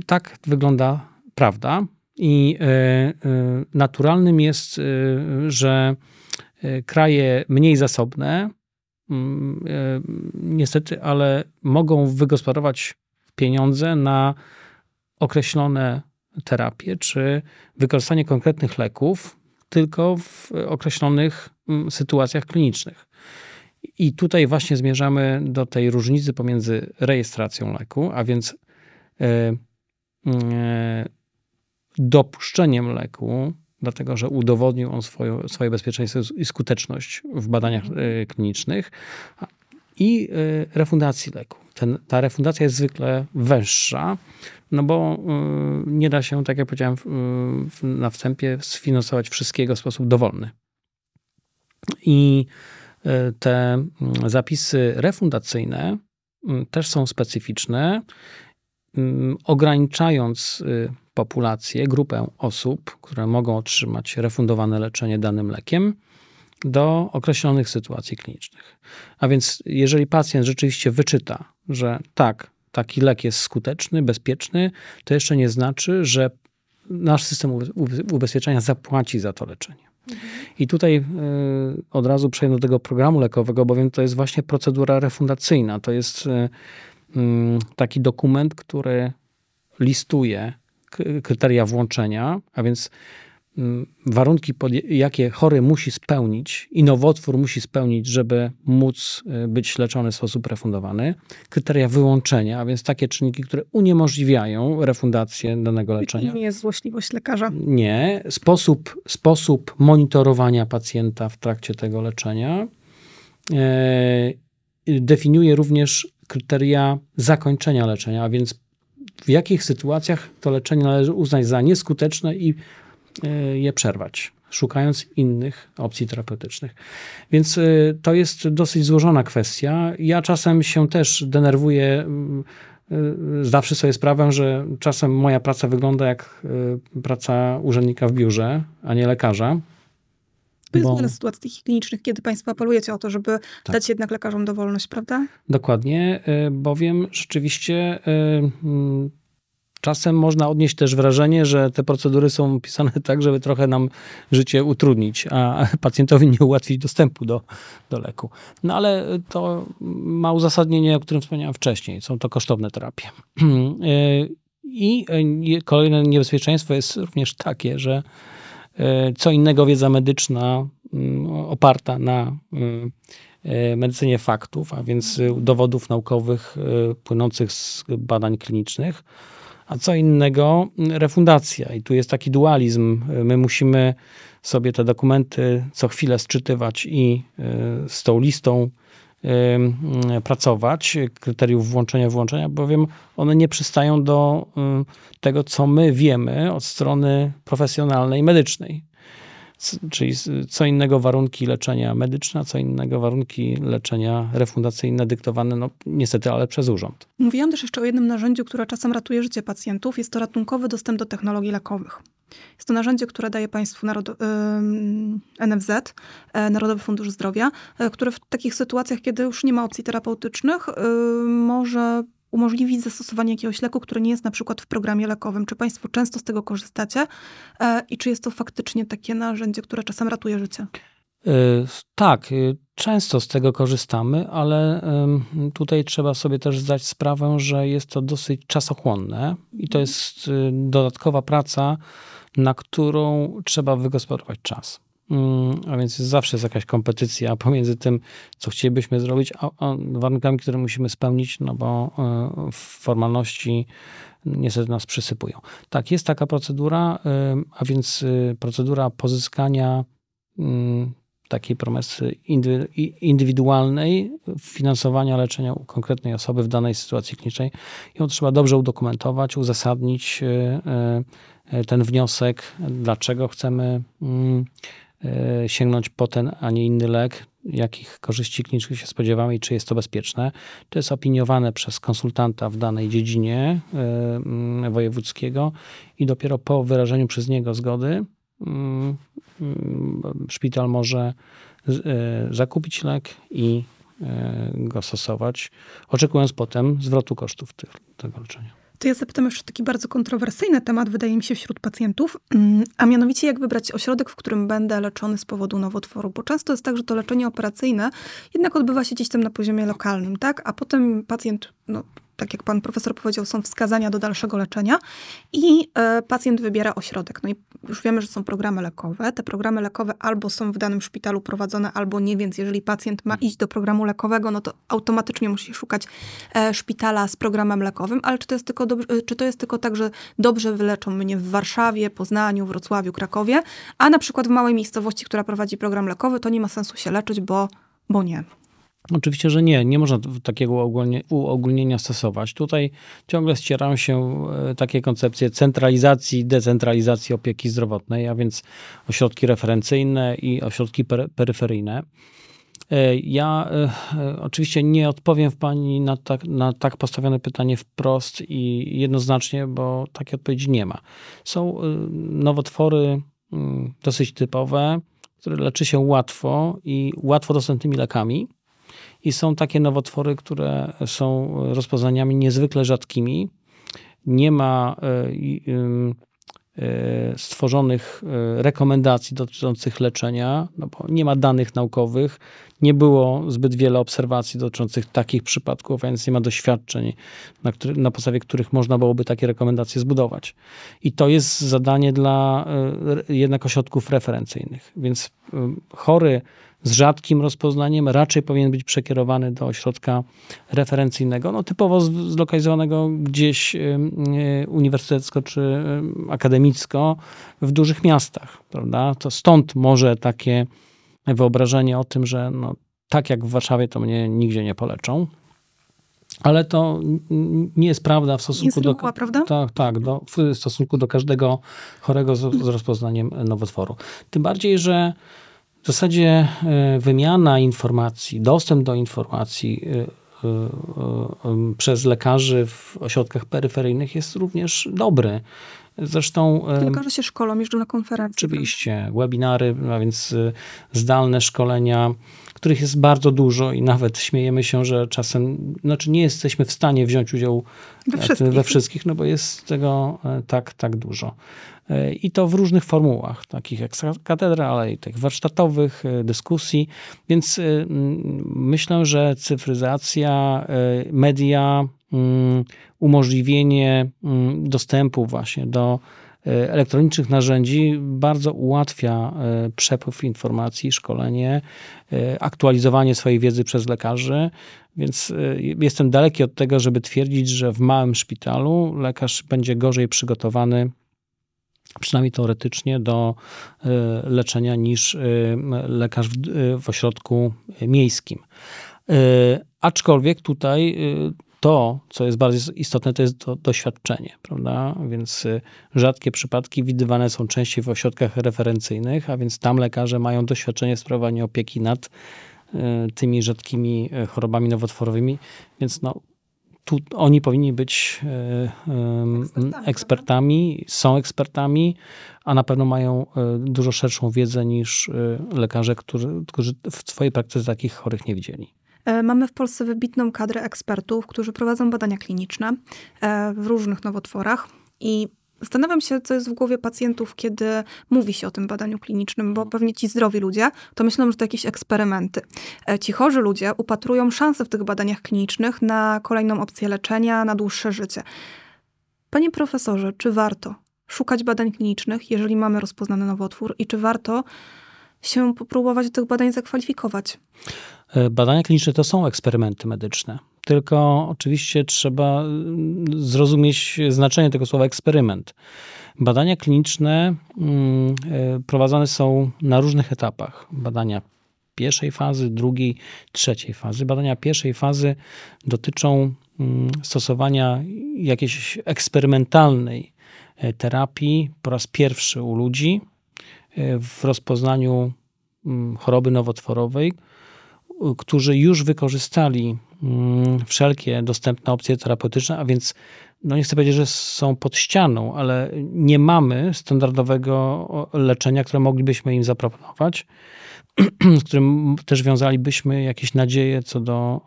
Tak wygląda prawda. I y, naturalnym jest, że kraje mniej zasobne, mm, niestety, ale mogą wygospodarować pieniądze na określone terapie, czy wykorzystanie konkretnych leków tylko w określonych mm, sytuacjach klinicznych. I tutaj właśnie zmierzamy do tej różnicy pomiędzy rejestracją leku, a więc e, e, dopuszczeniem leku, dlatego że udowodnił on swoją, swoje bezpieczeństwo i skuteczność w badaniach e, klinicznych, i refundacji leku. Ten, ta refundacja jest zwykle wyższa, no bo nie da się, tak jak powiedziałem na wstępie, sfinansować wszystkiego w sposób dowolny. I te mm, zapisy refundacyjne mm, też są specyficzne, mm, ograniczając y, populację, grupę osób, które mogą otrzymać refundowane leczenie danym lekiem do określonych sytuacji klinicznych. A więc, jeżeli pacjent rzeczywiście wyczyta, że tak, taki lek jest skuteczny, bezpieczny, to jeszcze nie znaczy, że nasz system ubezpieczenia zapłaci za to leczenie. I tutaj y, od razu przejdę do tego programu lekowego, bowiem to jest właśnie procedura refundacyjna. To jest y, y, taki dokument, który listuje kryteria włączenia, a więc Mm, warunki, jakie chory musi spełnić i nowotwór musi spełnić, żeby móc y, być leczony w sposób refundowany. Kryteria wyłączenia, a więc takie czynniki, które uniemożliwiają refundację danego leczenia. Nie jest złośliwość lekarza. Nie. Sposób, sposób monitorowania pacjenta w trakcie tego leczenia. E, definiuje również kryteria zakończenia leczenia, a więc w jakich sytuacjach to leczenie należy uznać za nieskuteczne i je przerwać, szukając innych opcji terapeutycznych. Więc e, to jest dosyć złożona kwestia. Ja czasem się też denerwuję. E, zdawszy sobie sprawę, że czasem moja praca wygląda jak praca urzędnika w biurze, a nie lekarza. To jest bo... wiele sytuacji klinicznych, kiedy Państwo apelujecie o to, żeby tak. dać jednak lekarzom dowolność, prawda? Dokładnie, bowiem rzeczywiście mm, Czasem można odnieść też wrażenie, że te procedury są pisane tak, żeby trochę nam życie utrudnić, a pacjentowi nie ułatwić dostępu do, do leku. No ale to ma uzasadnienie, o którym wspomniałem wcześniej. Są to kosztowne terapie. I kolejne niebezpieczeństwo jest również takie, że e, co innego wiedza medyczna mm, oparta na e, medycynie faktów, a więc dowodów naukowych e, płynących z badań klinicznych, a co innego refundacja. I tu jest taki dualizm. My musimy sobie te dokumenty co chwilę sczytywać i e, z tą listą e, pracować, kryteriów włączenia, włączenia, bowiem one nie przystają do tego, co my wiemy od strony profesjonalnej, medycznej czyli co innego warunki leczenia medyczne, co innego warunki leczenia refundacyjne dyktowane, no niestety, ale przez urząd. Mówiłam też jeszcze o jednym narzędziu, które czasem ratuje życie pacjentów. Jest to ratunkowy dostęp do technologii lekowych. Jest to narzędzie, które daje Państwu Narod NFZ, e, Narodowy Fundusz Zdrowia, e, które w takich sytuacjach, kiedy już nie ma opcji terapeutycznych, może umożliwić zastosowanie jakiegoś leku, który nie jest na przykład w programie lekowym. Czy Państwo często z tego korzystacie e, i czy jest to faktycznie takie narzędzie, które czasem ratuje życie? E, tak, e, często z tego korzystamy, ale tutaj trzeba sobie też zdać sprawę, że jest to dosyć czasochłonne i to jest dodatkowa praca, na którą trzeba wygospodarować czas. Mm, a więc zawsze jest jakaś kompetycja pomiędzy tym, co chcielibyśmy zrobić, a, a warunkami, które musimy spełnić, no bo y, formalności niestety nas przysypują. Tak, jest taka procedura, y, a więc y, procedura pozyskania mm, takiej promesy indywidualnej finansowania leczenia u konkretnej osoby w danej sytuacji klinicznej. Ją trzeba dobrze udokumentować, uzasadnić ten wniosek, dlaczego chcemy mm, E, sięgnąć po ten, a nie inny lek, jakich korzyści klinicznych się spodziewamy i czy jest to bezpieczne. To jest opiniowane przez konsultanta w danej dziedzinie e, wojewódzkiego i dopiero po wyrażeniu przez niego zgody szpital może e, zakupić lek i go stosować, oczekując potem zwrotu kosztów tego leczenia. To ja zapytam jeszcze taki bardzo kontrowersyjny temat, wydaje mi się, wśród pacjentów, mm, a mianowicie jak wybrać ośrodek, w którym będę leczony z powodu nowotworu. Bo często jest tak, że to leczenie operacyjne jednak odbywa się gdzieś tam na poziomie lokalnym, tak? A potem pacjent no, tak jak pan profesor powiedział, są wskazania do dalszego leczenia i e, pacjent wybiera ośrodek. No i już wiemy, że są programy lekowe. Te programy lekowe albo są w danym szpitalu prowadzone, albo nie, więc jeżeli pacjent ma iść do programu lekowego, no to automatycznie musi szukać e, szpitala z programem lekowym, ale czy to, jest tylko dobrze, czy to jest tylko tak, że dobrze wyleczą mnie w Warszawie, Poznaniu, Wrocławiu, Krakowie, a na przykład w małej miejscowości, która prowadzi program lekowy, to nie ma sensu się leczyć, bo, bo nie. Oczywiście, że nie. Nie można takiego uogólnienia stosować. Tutaj ciągle ścierają się e, takie koncepcje centralizacji, decentralizacji opieki zdrowotnej, a więc ośrodki referencyjne i ośrodki peryferyjne. E, ja e, oczywiście nie odpowiem w pani na tak, na tak postawione pytanie wprost i jednoznacznie, bo takiej odpowiedzi nie ma. Są nowotwory mm, dosyć typowe, które leczy się łatwo i łatwo dostępnymi lekami i są takie nowotwory, które są rozpoznaniami niezwykle rzadkimi. Nie ma e, e, stworzonych e, rekomendacji dotyczących leczenia, no bo nie ma danych naukowych, nie było zbyt wiele obserwacji dotyczących takich przypadków, więc nie ma doświadczeń, na, który, na podstawie których można byłoby takie rekomendacje zbudować. I to jest zadanie dla jednak ośrodków referencyjnych. Więc chory z rzadkim rozpoznaniem raczej powinien być przekierowany do ośrodka referencyjnego, no typowo zlokalizowanego gdzieś uniwersytecko czy akademicko w dużych miastach, prawda? To stąd może takie wyobrażenie o tym, że no, tak jak w Warszawie to mnie nigdzie nie poleczą. Ale to nie jest prawda w stosunku jest do. prawda? Tak, tak, do, w stosunku do każdego chorego z, z rozpoznaniem nowotworu. Tym bardziej, że w zasadzie e, wymiana informacji, dostęp do informacji e, e, przez lekarzy w ośrodkach peryferyjnych jest również dobry. Zresztą. Lekarze się szkolą, jeżdżą na konferencje. Oczywiście, webinary, a więc zdalne szkolenia, których jest bardzo dużo i nawet śmiejemy się, że czasem, znaczy nie jesteśmy w stanie wziąć udziału we wszystkich, we wszystkich no bo jest tego tak, tak dużo. I to w różnych formułach, takich jak katedra, ale i tych warsztatowych, e, dyskusji. Więc e, myślę, że cyfryzacja, e, media, umożliwienie dostępu właśnie do elektronicznych narzędzi bardzo ułatwia przepływ informacji, szkolenie, aktualizowanie swojej wiedzy przez lekarzy. Więc jestem daleki od tego, żeby twierdzić, że w małym szpitalu lekarz będzie gorzej przygotowany przynajmniej teoretycznie, do e, leczenia niż e, lekarz w, e, w ośrodku miejskim. Aczkolwiek tutaj to, co jest bardzo istotne, to jest to doświadczenie, prawda? Więc rzadkie przypadki widywane są częściej w ośrodkach referencyjnych, a więc tam lekarze mają doświadczenie sprawowania opieki nad tymi rzadkimi chorobami nowotworowymi, więc no, tu oni powinni być ekspertami, ekspertami, są ekspertami, a na pewno mają dużo szerszą wiedzę niż lekarze, którzy, którzy w swojej praktyce takich chorych nie widzieli. E, mamy w Polsce wybitną kadrę ekspertów, którzy prowadzą badania kliniczne w różnych nowotworach i Zastanawiam się, co jest w głowie pacjentów, kiedy mówi się o tym badaniu klinicznym, bo pewnie ci zdrowi ludzie to myślą, że to jakieś eksperymenty. E, ci chorzy ludzie upatrują szanse w tych badaniach klinicznych na kolejną opcję leczenia, na dłuższe życie. Panie profesorze, czy warto szukać badań klinicznych, jeżeli mamy rozpoznany nowotwór i czy warto się popróbować do tych badań zakwalifikować? E, badania kliniczne to są eksperymenty medyczne. Tylko oczywiście trzeba mm, zrozumieć znaczenie tego słowa eksperyment. Badania kliniczne mm, e, prowadzone są na różnych etapach. Badania pierwszej fazy, drugiej, trzeciej fazy. Badania pierwszej fazy dotyczą mm, stosowania jakiejś eksperymentalnej e, terapii po raz pierwszy u ludzi w rozpoznaniu choroby nowotworowej, którzy już wykorzystali mm, wszelkie dostępne opcje terapeutyczne, a więc no nie chcę powiedzieć, że są pod ścianą, ale nie mamy standardowego leczenia, które moglibyśmy im zaproponować, z którym też wiązalibyśmy jakieś nadzieje co do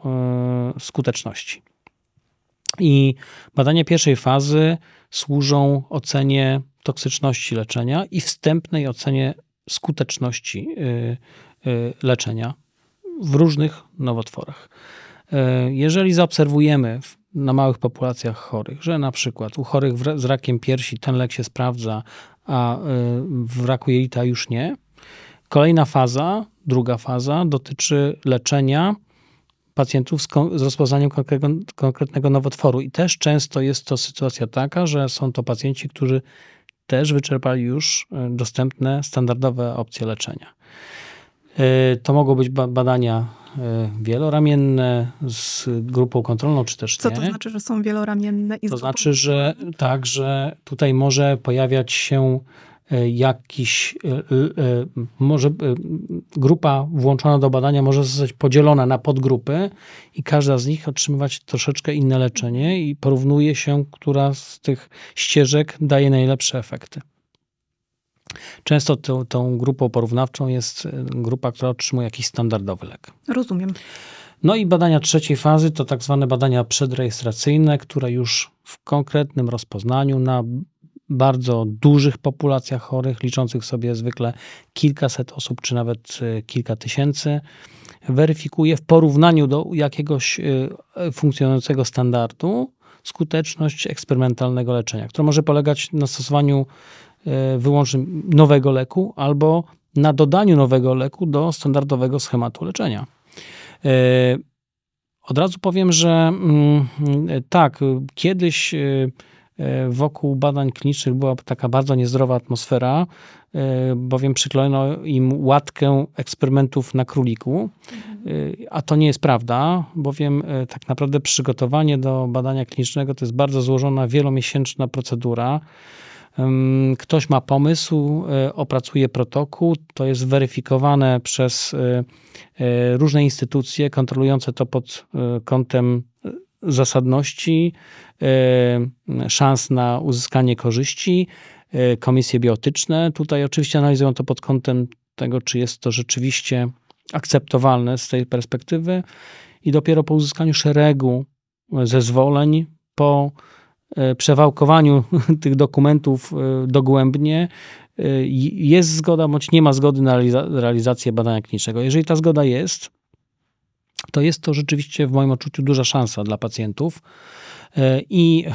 e, skuteczności. I badania pierwszej fazy służą ocenie toksyczności leczenia i wstępnej ocenie skuteczności e, e, leczenia w różnych nowotworach. Jeżeli zaobserwujemy na małych populacjach chorych, że na przykład u chorych z rakiem piersi ten lek się sprawdza, a w raku jelita już nie, kolejna faza, druga faza dotyczy leczenia pacjentów z, z rozpoznaniem konkretnego nowotworu. I też często jest to sytuacja taka, że są to pacjenci, którzy też wyczerpali już e, dostępne standardowe opcje leczenia. E, to mogą być badania e, wieloramienne z grupą kontrolną, czy też Co nie. to znaczy, że są wieloramienne? I to znaczy, że tak, że tutaj może pojawiać się E, jakiś, może grupa włączona do badania może zostać podzielona na podgrupy i każda z nich otrzymywać troszeczkę inne leczenie i porównuje się, która z tych ścieżek daje najlepsze efekty. Często tą, tą grupą porównawczą jest grupa, która otrzymuje jakiś standardowy lek. Rozumiem. No i badania trzeciej fazy to tak zwane badania przedrejestracyjne, które już w konkretnym rozpoznaniu na bardzo dużych populacjach chorych, liczących sobie zwykle kilkaset osób, czy nawet e, kilka tysięcy, weryfikuje w porównaniu do jakiegoś e, funkcjonującego standardu skuteczność eksperymentalnego leczenia, które może polegać na stosowaniu e, wyłącznie nowego leku albo na dodaniu nowego leku do standardowego schematu leczenia. Od razu powiem, że mm, tak, kiedyś E, wokół badań klinicznych była taka bardzo niezdrowa atmosfera, e, bowiem przyklono im łatkę eksperymentów na króliku, e, a to nie jest prawda, bowiem tak naprawdę przygotowanie do badania klinicznego to jest bardzo złożona, wielomiesięczna procedura. Ktoś ma pomysł, opracuje protokół, to jest weryfikowane przez różne instytucje kontrolujące to pod kątem zasadności, e, szans na uzyskanie korzyści, e, komisje biotyczne. Tutaj oczywiście analizują to pod kątem tego, czy jest to rzeczywiście akceptowalne z tej perspektywy i dopiero po uzyskaniu szeregu zezwoleń, po e, przewałkowaniu tych dokumentów dogłębnie, jest zgoda bądź nie ma zgody na realizację badania klinicznego. Jeżeli ta zgoda jest, to jest to rzeczywiście w moim odczuciu duża szansa dla pacjentów. E, I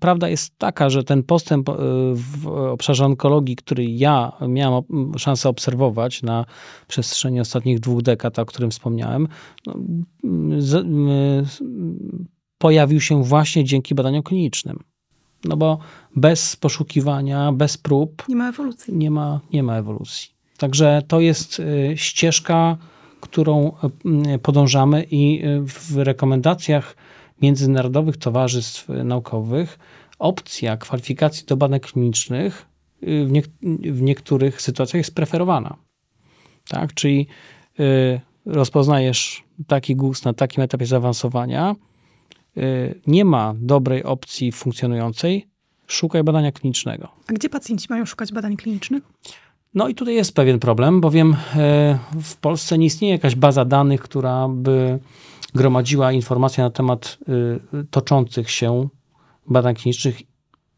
prawda jest taka, że ten postęp e, w obszarze onkologii, który ja miałem szansę obserwować na przestrzeni ostatnich dwóch dekad, o którym wspomniałem, no, z, pojawił się właśnie dzięki badaniom klinicznym. No bo bez poszukiwania, bez prób. Nie ma ewolucji. Nie ma, nie ma ewolucji. Także to jest e, ścieżka którą e, podążamy i w rekomendacjach międzynarodowych towarzystw naukowych opcja kwalifikacji do badań klinicznych w, nie, w niektórych sytuacjach jest preferowana. Tak? Czyli rozpoznajesz taki guz na takim etapie zaawansowania, nie ma dobrej opcji funkcjonującej, szukaj badania klinicznego. A gdzie pacjenci mają szukać badań klinicznych? No i tutaj jest pewien problem, bowiem e, w Polsce nie istnieje jakaś baza danych, która by gromadziła informacje na temat e, toczących się badań klinicznych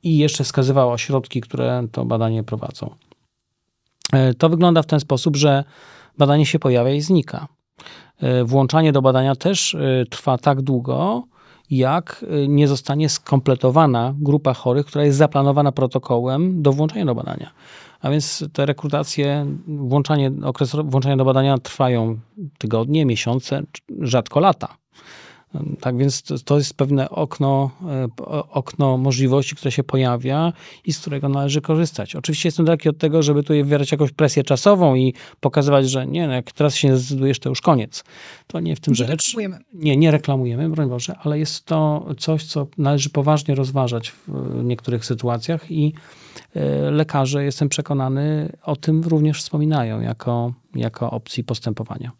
i jeszcze wskazywała ośrodki, które to badanie prowadzą. E, to wygląda w ten sposób, że badanie się pojawia i znika. Włączanie do badania też trwa tak długo, jak nie zostanie skompletowana grupa chorych, która jest zaplanowana protokołem do włączenia do badania. A więc te rekrutacje, włączanie, okres włączania do badania trwają tygodnie, miesiące, rzadko lata. Tak więc to jest pewne okno, e, okno możliwości, które się pojawia i z którego należy korzystać. Oczywiście jestem daleki od tego, żeby tu wywierać jakąś presję czasową i pokazywać, że nie, no jak teraz się nie zdecydujesz, to już koniec. To nie w tym nie rzecz. Reklamujemy. Nie, nie reklamujemy, broń Boże, ale jest to coś, co należy poważnie rozważać w niektórych sytuacjach i e, lekarze, jestem przekonany, o tym również wspominają jako, jako opcji postępowania.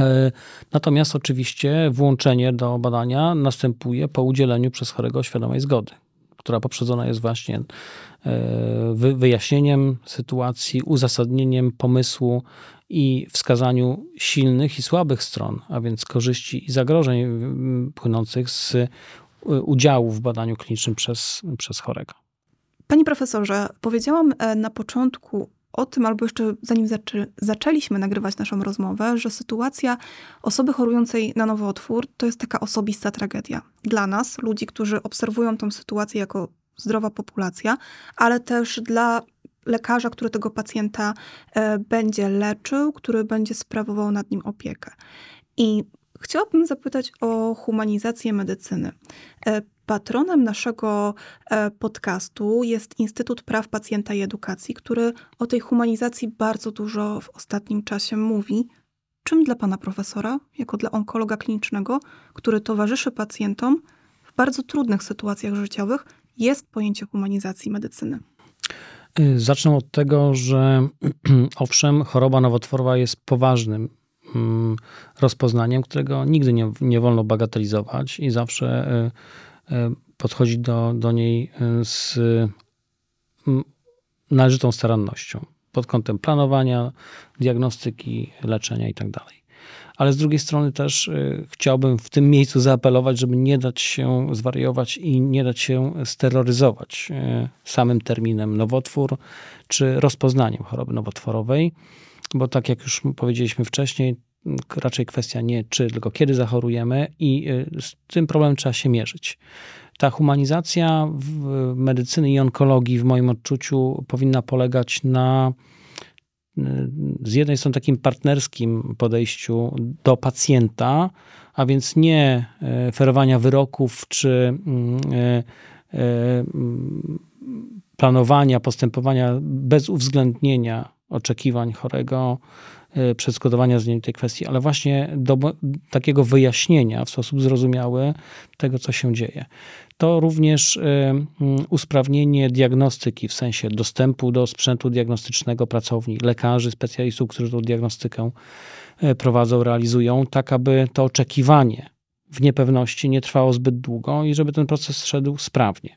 E, natomiast oczywiście włączenie do badania następuje po udzieleniu przez chorego świadomej zgody, która poprzedzona jest właśnie e, wyjaśnieniem sytuacji, uzasadnieniem pomysłu i wskazaniu silnych i słabych stron, a więc korzyści i zagrożeń płynących z e, udziału w badaniu klinicznym przez, przez chorego. Panie profesorze, powiedziałam na początku o tym, albo jeszcze zanim zaczę, zaczęliśmy nagrywać naszą rozmowę, że sytuacja osoby chorującej na nowotwór to jest taka osobista tragedia. Dla nas, ludzi, którzy obserwują tą sytuację jako zdrowa populacja, ale też dla lekarza, który tego pacjenta e, będzie leczył, który będzie sprawował nad nim opiekę. I chciałabym zapytać o humanizację medycyny. E, patronem naszego e, podcastu jest Instytut Praw Pacjenta i Edukacji, który o tej humanizacji bardzo dużo w ostatnim czasie mówi. Czym dla pana profesora, jako dla onkologa klinicznego, który towarzyszy pacjentom w bardzo trudnych sytuacjach życiowych, jest pojęcie humanizacji medycyny? Y, zacznę od tego, że owszem, choroba nowotworowa jest poważnym mm, rozpoznaniem, którego nigdy nie, nie wolno bagatelizować i zawsze y, y, podchodzić do, do niej z mm, należytą starannością pod kątem planowania, diagnostyki, leczenia itd. Tak ale z drugiej strony też y, chciałbym w tym miejscu zaapelować, żeby nie dać się zwariować i nie dać się steroryzować y, samym terminem nowotwór czy rozpoznaniem choroby nowotworowej, bo tak jak już powiedzieliśmy wcześniej, raczej kwestia nie czy, tylko kiedy zachorujemy i y, z tym problemem trzeba się mierzyć. Ta humanizacja medycyny i onkologii w moim odczuciu powinna polegać na z jednej strony takim partnerskim podejściu do pacjenta, a więc nie e, ferowania wyroków czy mm, mm, planowania, postępowania bez uwzględnienia oczekiwań chorego, przedskładowania z nim tej kwestii, ale właśnie do takiego wyjaśnienia w sposób zrozumiały tego, co się dzieje to również y, mm, usprawnienie diagnostyki w sensie dostępu do sprzętu diagnostycznego pracowni, lekarzy, specjalistów, którzy tą diagnostykę y, prowadzą, realizują, tak aby to oczekiwanie w niepewności nie trwało zbyt długo i żeby ten proces szedł sprawnie.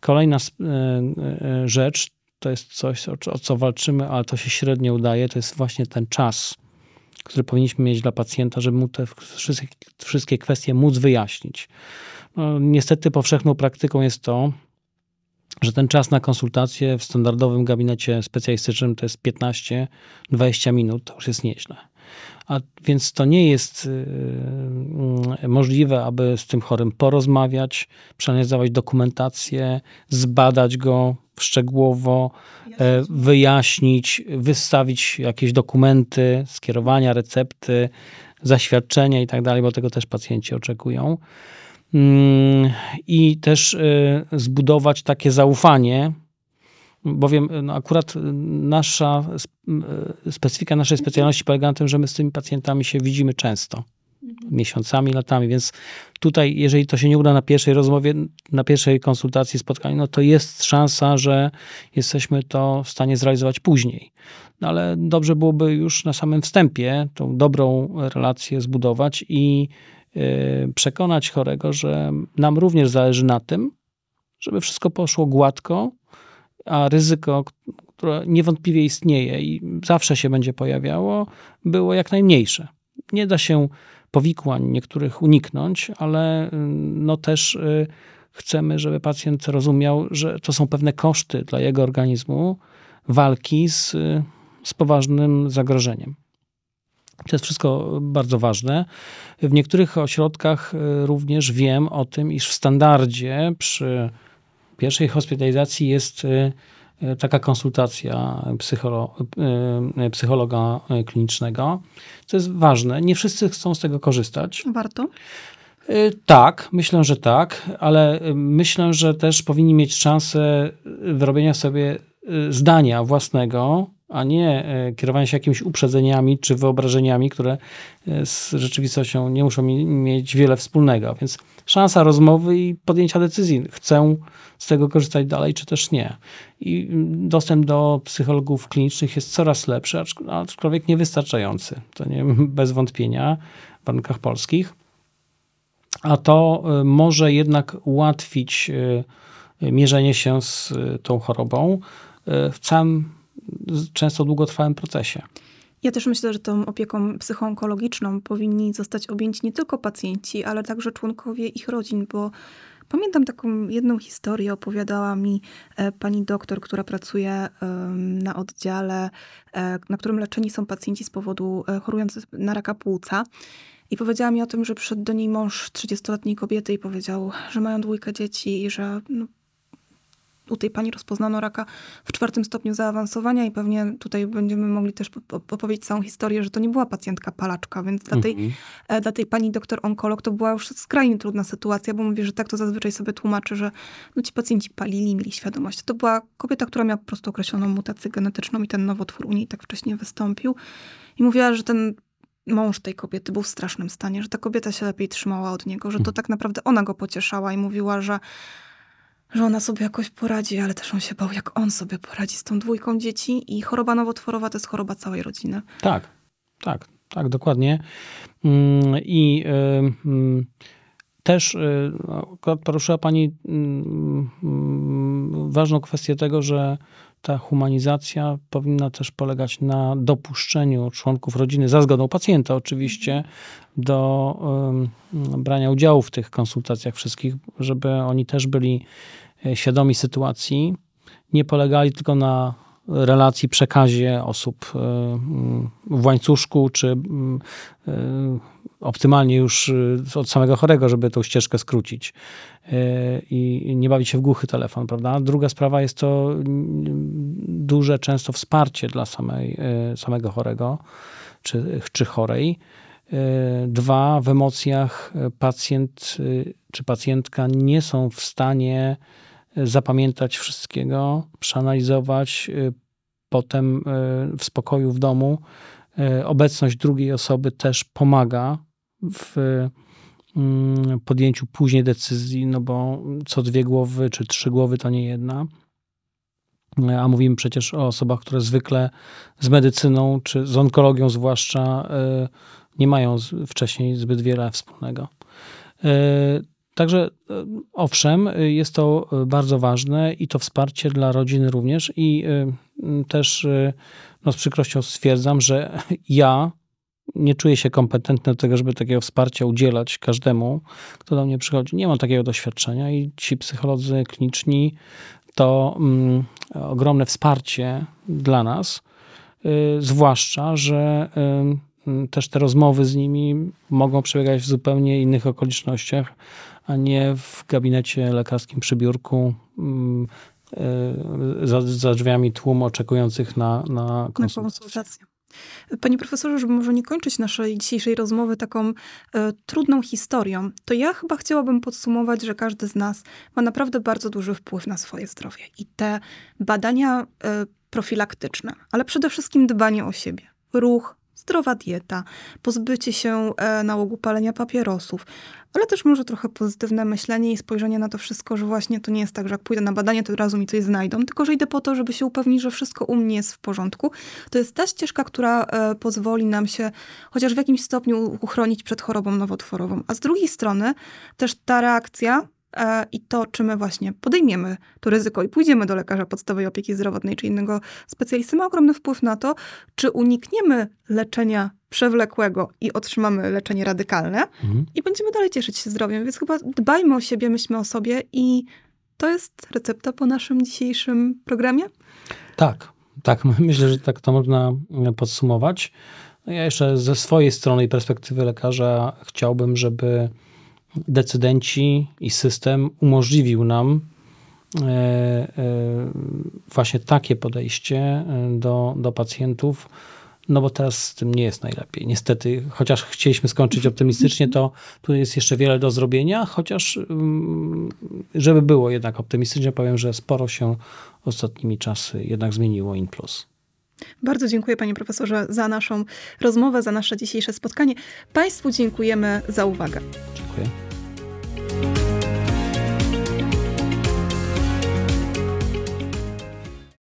Kolejna y, rzecz to jest coś, o co walczymy, ale to się średnio udaje, to jest właśnie ten czas, który powinniśmy mieć dla pacjenta, żeby mu te wszystkie, wszystkie kwestie móc wyjaśnić. No, niestety powszechną praktyką jest to, że ten czas na konsultację w standardowym gabinecie specjalistycznym to jest 15-20 minut, to już jest nieźle. A więc to nie jest y, możliwe, aby z tym chorym porozmawiać, przeanalizować dokumentację, zbadać go szczegółowo, e, wyjaśnić, wystawić jakieś dokumenty, skierowania, recepty, zaświadczenia i tak dalej, bo tego też pacjenci oczekują. Mm, i też y, zbudować takie zaufanie, bowiem no akurat nasza y, specyfika naszej specjalności polega na tym, że my z tymi pacjentami się widzimy często. Mhm. Miesiącami, latami, więc tutaj, jeżeli to się nie uda na pierwszej rozmowie, na pierwszej konsultacji, spotkaniu, no to jest szansa, że jesteśmy to w stanie zrealizować później. No ale dobrze byłoby już na samym wstępie tą dobrą relację zbudować i przekonać chorego, że nam również zależy na tym, żeby wszystko poszło gładko, a ryzyko, które niewątpliwie istnieje i zawsze się będzie pojawiało, było jak najmniejsze. Nie da się powikłań niektórych uniknąć, ale y, no też y, chcemy, żeby pacjent rozumiał, że to są pewne koszty dla jego organizmu walki z, z poważnym zagrożeniem. To jest wszystko bardzo ważne. W niektórych ośrodkach e, również wiem o tym, iż w standardzie przy pierwszej hospitalizacji jest e, e, taka konsultacja psycholo, psychologa klinicznego. To jest ważne. Nie wszyscy chcą z tego korzystać. Warto? Tak, myślę, że tak, ale myślę, że też powinni mieć szansę wyrobienia sobie zdania własnego a nie e, kierowanie się jakimiś uprzedzeniami czy wyobrażeniami, które e, z rzeczywistością nie muszą mieć wiele wspólnego. Więc szansa rozmowy i podjęcia decyzji. Chcę z tego korzystać dalej, czy też nie. I mm, dostęp do psychologów klinicznych jest coraz lepszy, aczkolwiek niewystarczający. To nie bez wątpienia w warunkach polskich. A to e, może jednak ułatwić mierzenie się z tą chorobą w całym często długotrwałym procesie. Ja też myślę, że tą opieką psychoonkologiczną powinni zostać objęci nie tylko pacjenci, ale także członkowie ich rodzin, bo Pamiętam taką jedną historię, opowiadała mi e, pani doktor, która pracuje na oddziale, e, na którym leczeni są pacjenci z powodu e, chorujący na raka płuca. I powiedziała mi o tym, że przyszedł do niej mąż 30-letniej kobiety i powiedział, że mają dwójkę dzieci i że no, u tej pani rozpoznano raka w czwartym stopniu zaawansowania i pewnie tutaj będziemy mogli też opowiedzieć całą historię, że to nie była pacjentka palaczka, więc dla tej, mhm. E, dla tej pani doktor onkolog to była już skrajnie trudna sytuacja, bo mówi, że tak to zazwyczaj sobie tłumaczy, że no ci pacjenci palili, mieli świadomość. To była kobieta, która miała po prostu określoną mutację genetyczną i ten nowotwór u niej tak wcześnie wystąpił. I mówiła, że ten mąż tej kobiety był w strasznym stanie, że ta kobieta się lepiej trzymała od niego, że to mhm. tak naprawdę ona go pocieszała i mówiła, że że ona sobie jakoś poradzi, ale też on się bał, jak on sobie poradzi z tą dwójką dzieci i choroba nowotworowa to jest choroba całej rodziny. Tak, tak, tak, dokładnie. Mm, I y, też y, poruszyła Pani y, ważną kwestię tego, że ta humanizacja powinna też polegać na dopuszczeniu członków rodziny, za zgodą pacjenta oczywiście, do brania udziału w tych konsultacjach wszystkich, żeby oni też byli e, świadomi sytuacji, nie polegali tylko na relacji, przekazie osób e, w łańcuszku, czy e, optymalnie już od samego chorego, żeby tą ścieżkę skrócić i nie bawić się w głuchy telefon, prawda? Druga sprawa jest to duże często wsparcie dla samej, samego chorego czy, czy chorej, Dwa, w emocjach pacjent czy pacjentka nie są w stanie zapamiętać wszystkiego, przeanalizować, y, potem w spokoju w domu. Obecność drugiej osoby też pomaga w mm, podjęciu później decyzji, no bo co dwie głowy czy trzy głowy to nie jedna. A mówimy przecież o osobach, które zwykle z medycyną czy z onkologią zwłaszcza nie mają wcześniej zbyt wiele wspólnego. E, także e, owszem, jest to bardzo ważne i to wsparcie dla rodziny również. I e, też no, z przykrością stwierdzam, że ja nie czuję się kompetentny do tego, żeby takiego wsparcia udzielać każdemu, kto do mnie przychodzi. Nie mam takiego doświadczenia i ci psycholodzy kliniczni to mm, ogromne wsparcie dla nas, zwłaszcza, że Mm, też te rozmowy z nimi mogą przebiegać w zupełnie innych okolicznościach, a nie w gabinecie lekarskim przy biurku mm, e, za, za drzwiami tłum oczekujących na, na konsultację. Panie profesorze, żeby może nie kończyć naszej dzisiejszej rozmowy taką e, trudną historią, to ja chyba chciałabym podsumować, że każdy z nas ma naprawdę bardzo duży wpływ na swoje zdrowie. I te badania e, profilaktyczne, ale przede wszystkim dbanie o siebie, ruch, zdrowa dieta, pozbycie się e, nałogu palenia papierosów, ale też może trochę pozytywne myślenie i spojrzenie na to wszystko, że właśnie to nie jest tak, że jak pójdę na badanie, to od razu mi coś znajdą, tylko że idę po to, żeby się upewnić, że wszystko u mnie jest w porządku. To jest ta ścieżka, która e, pozwoli nam się chociaż w jakimś stopniu uchronić przed chorobą nowotworową. A z drugiej strony też ta reakcja i to, czy my właśnie podejmiemy to ryzyko i pójdziemy do lekarza podstawowej opieki zdrowotnej czy innego specjalisty, ma ogromny wpływ na to, czy unikniemy leczenia przewlekłego i otrzymamy leczenie radykalne mhm. i będziemy dalej cieszyć się zdrowiem. Więc chyba dbajmy o siebie, myślmy o sobie i to jest recepta po naszym dzisiejszym programie? Tak, tak. Myślę, że tak to można podsumować. No ja jeszcze ze swojej strony i perspektywy lekarza chciałbym, żeby decydenci i system umożliwił nam e, e, właśnie takie podejście e, do, do pacjentów, no bo teraz z tym nie jest najlepiej. Niestety, chociaż chcieliśmy skończyć optymistycznie, to tu jest jeszcze wiele do zrobienia, chociaż mm, żeby było jednak optymistycznie, powiem, że sporo się ostatnimi czasy jednak zmieniło in plus. Bardzo dziękuję panie profesorze za naszą rozmowę, za nasze dzisiejsze spotkanie. Państwu dziękujemy za uwagę. Dziękuję.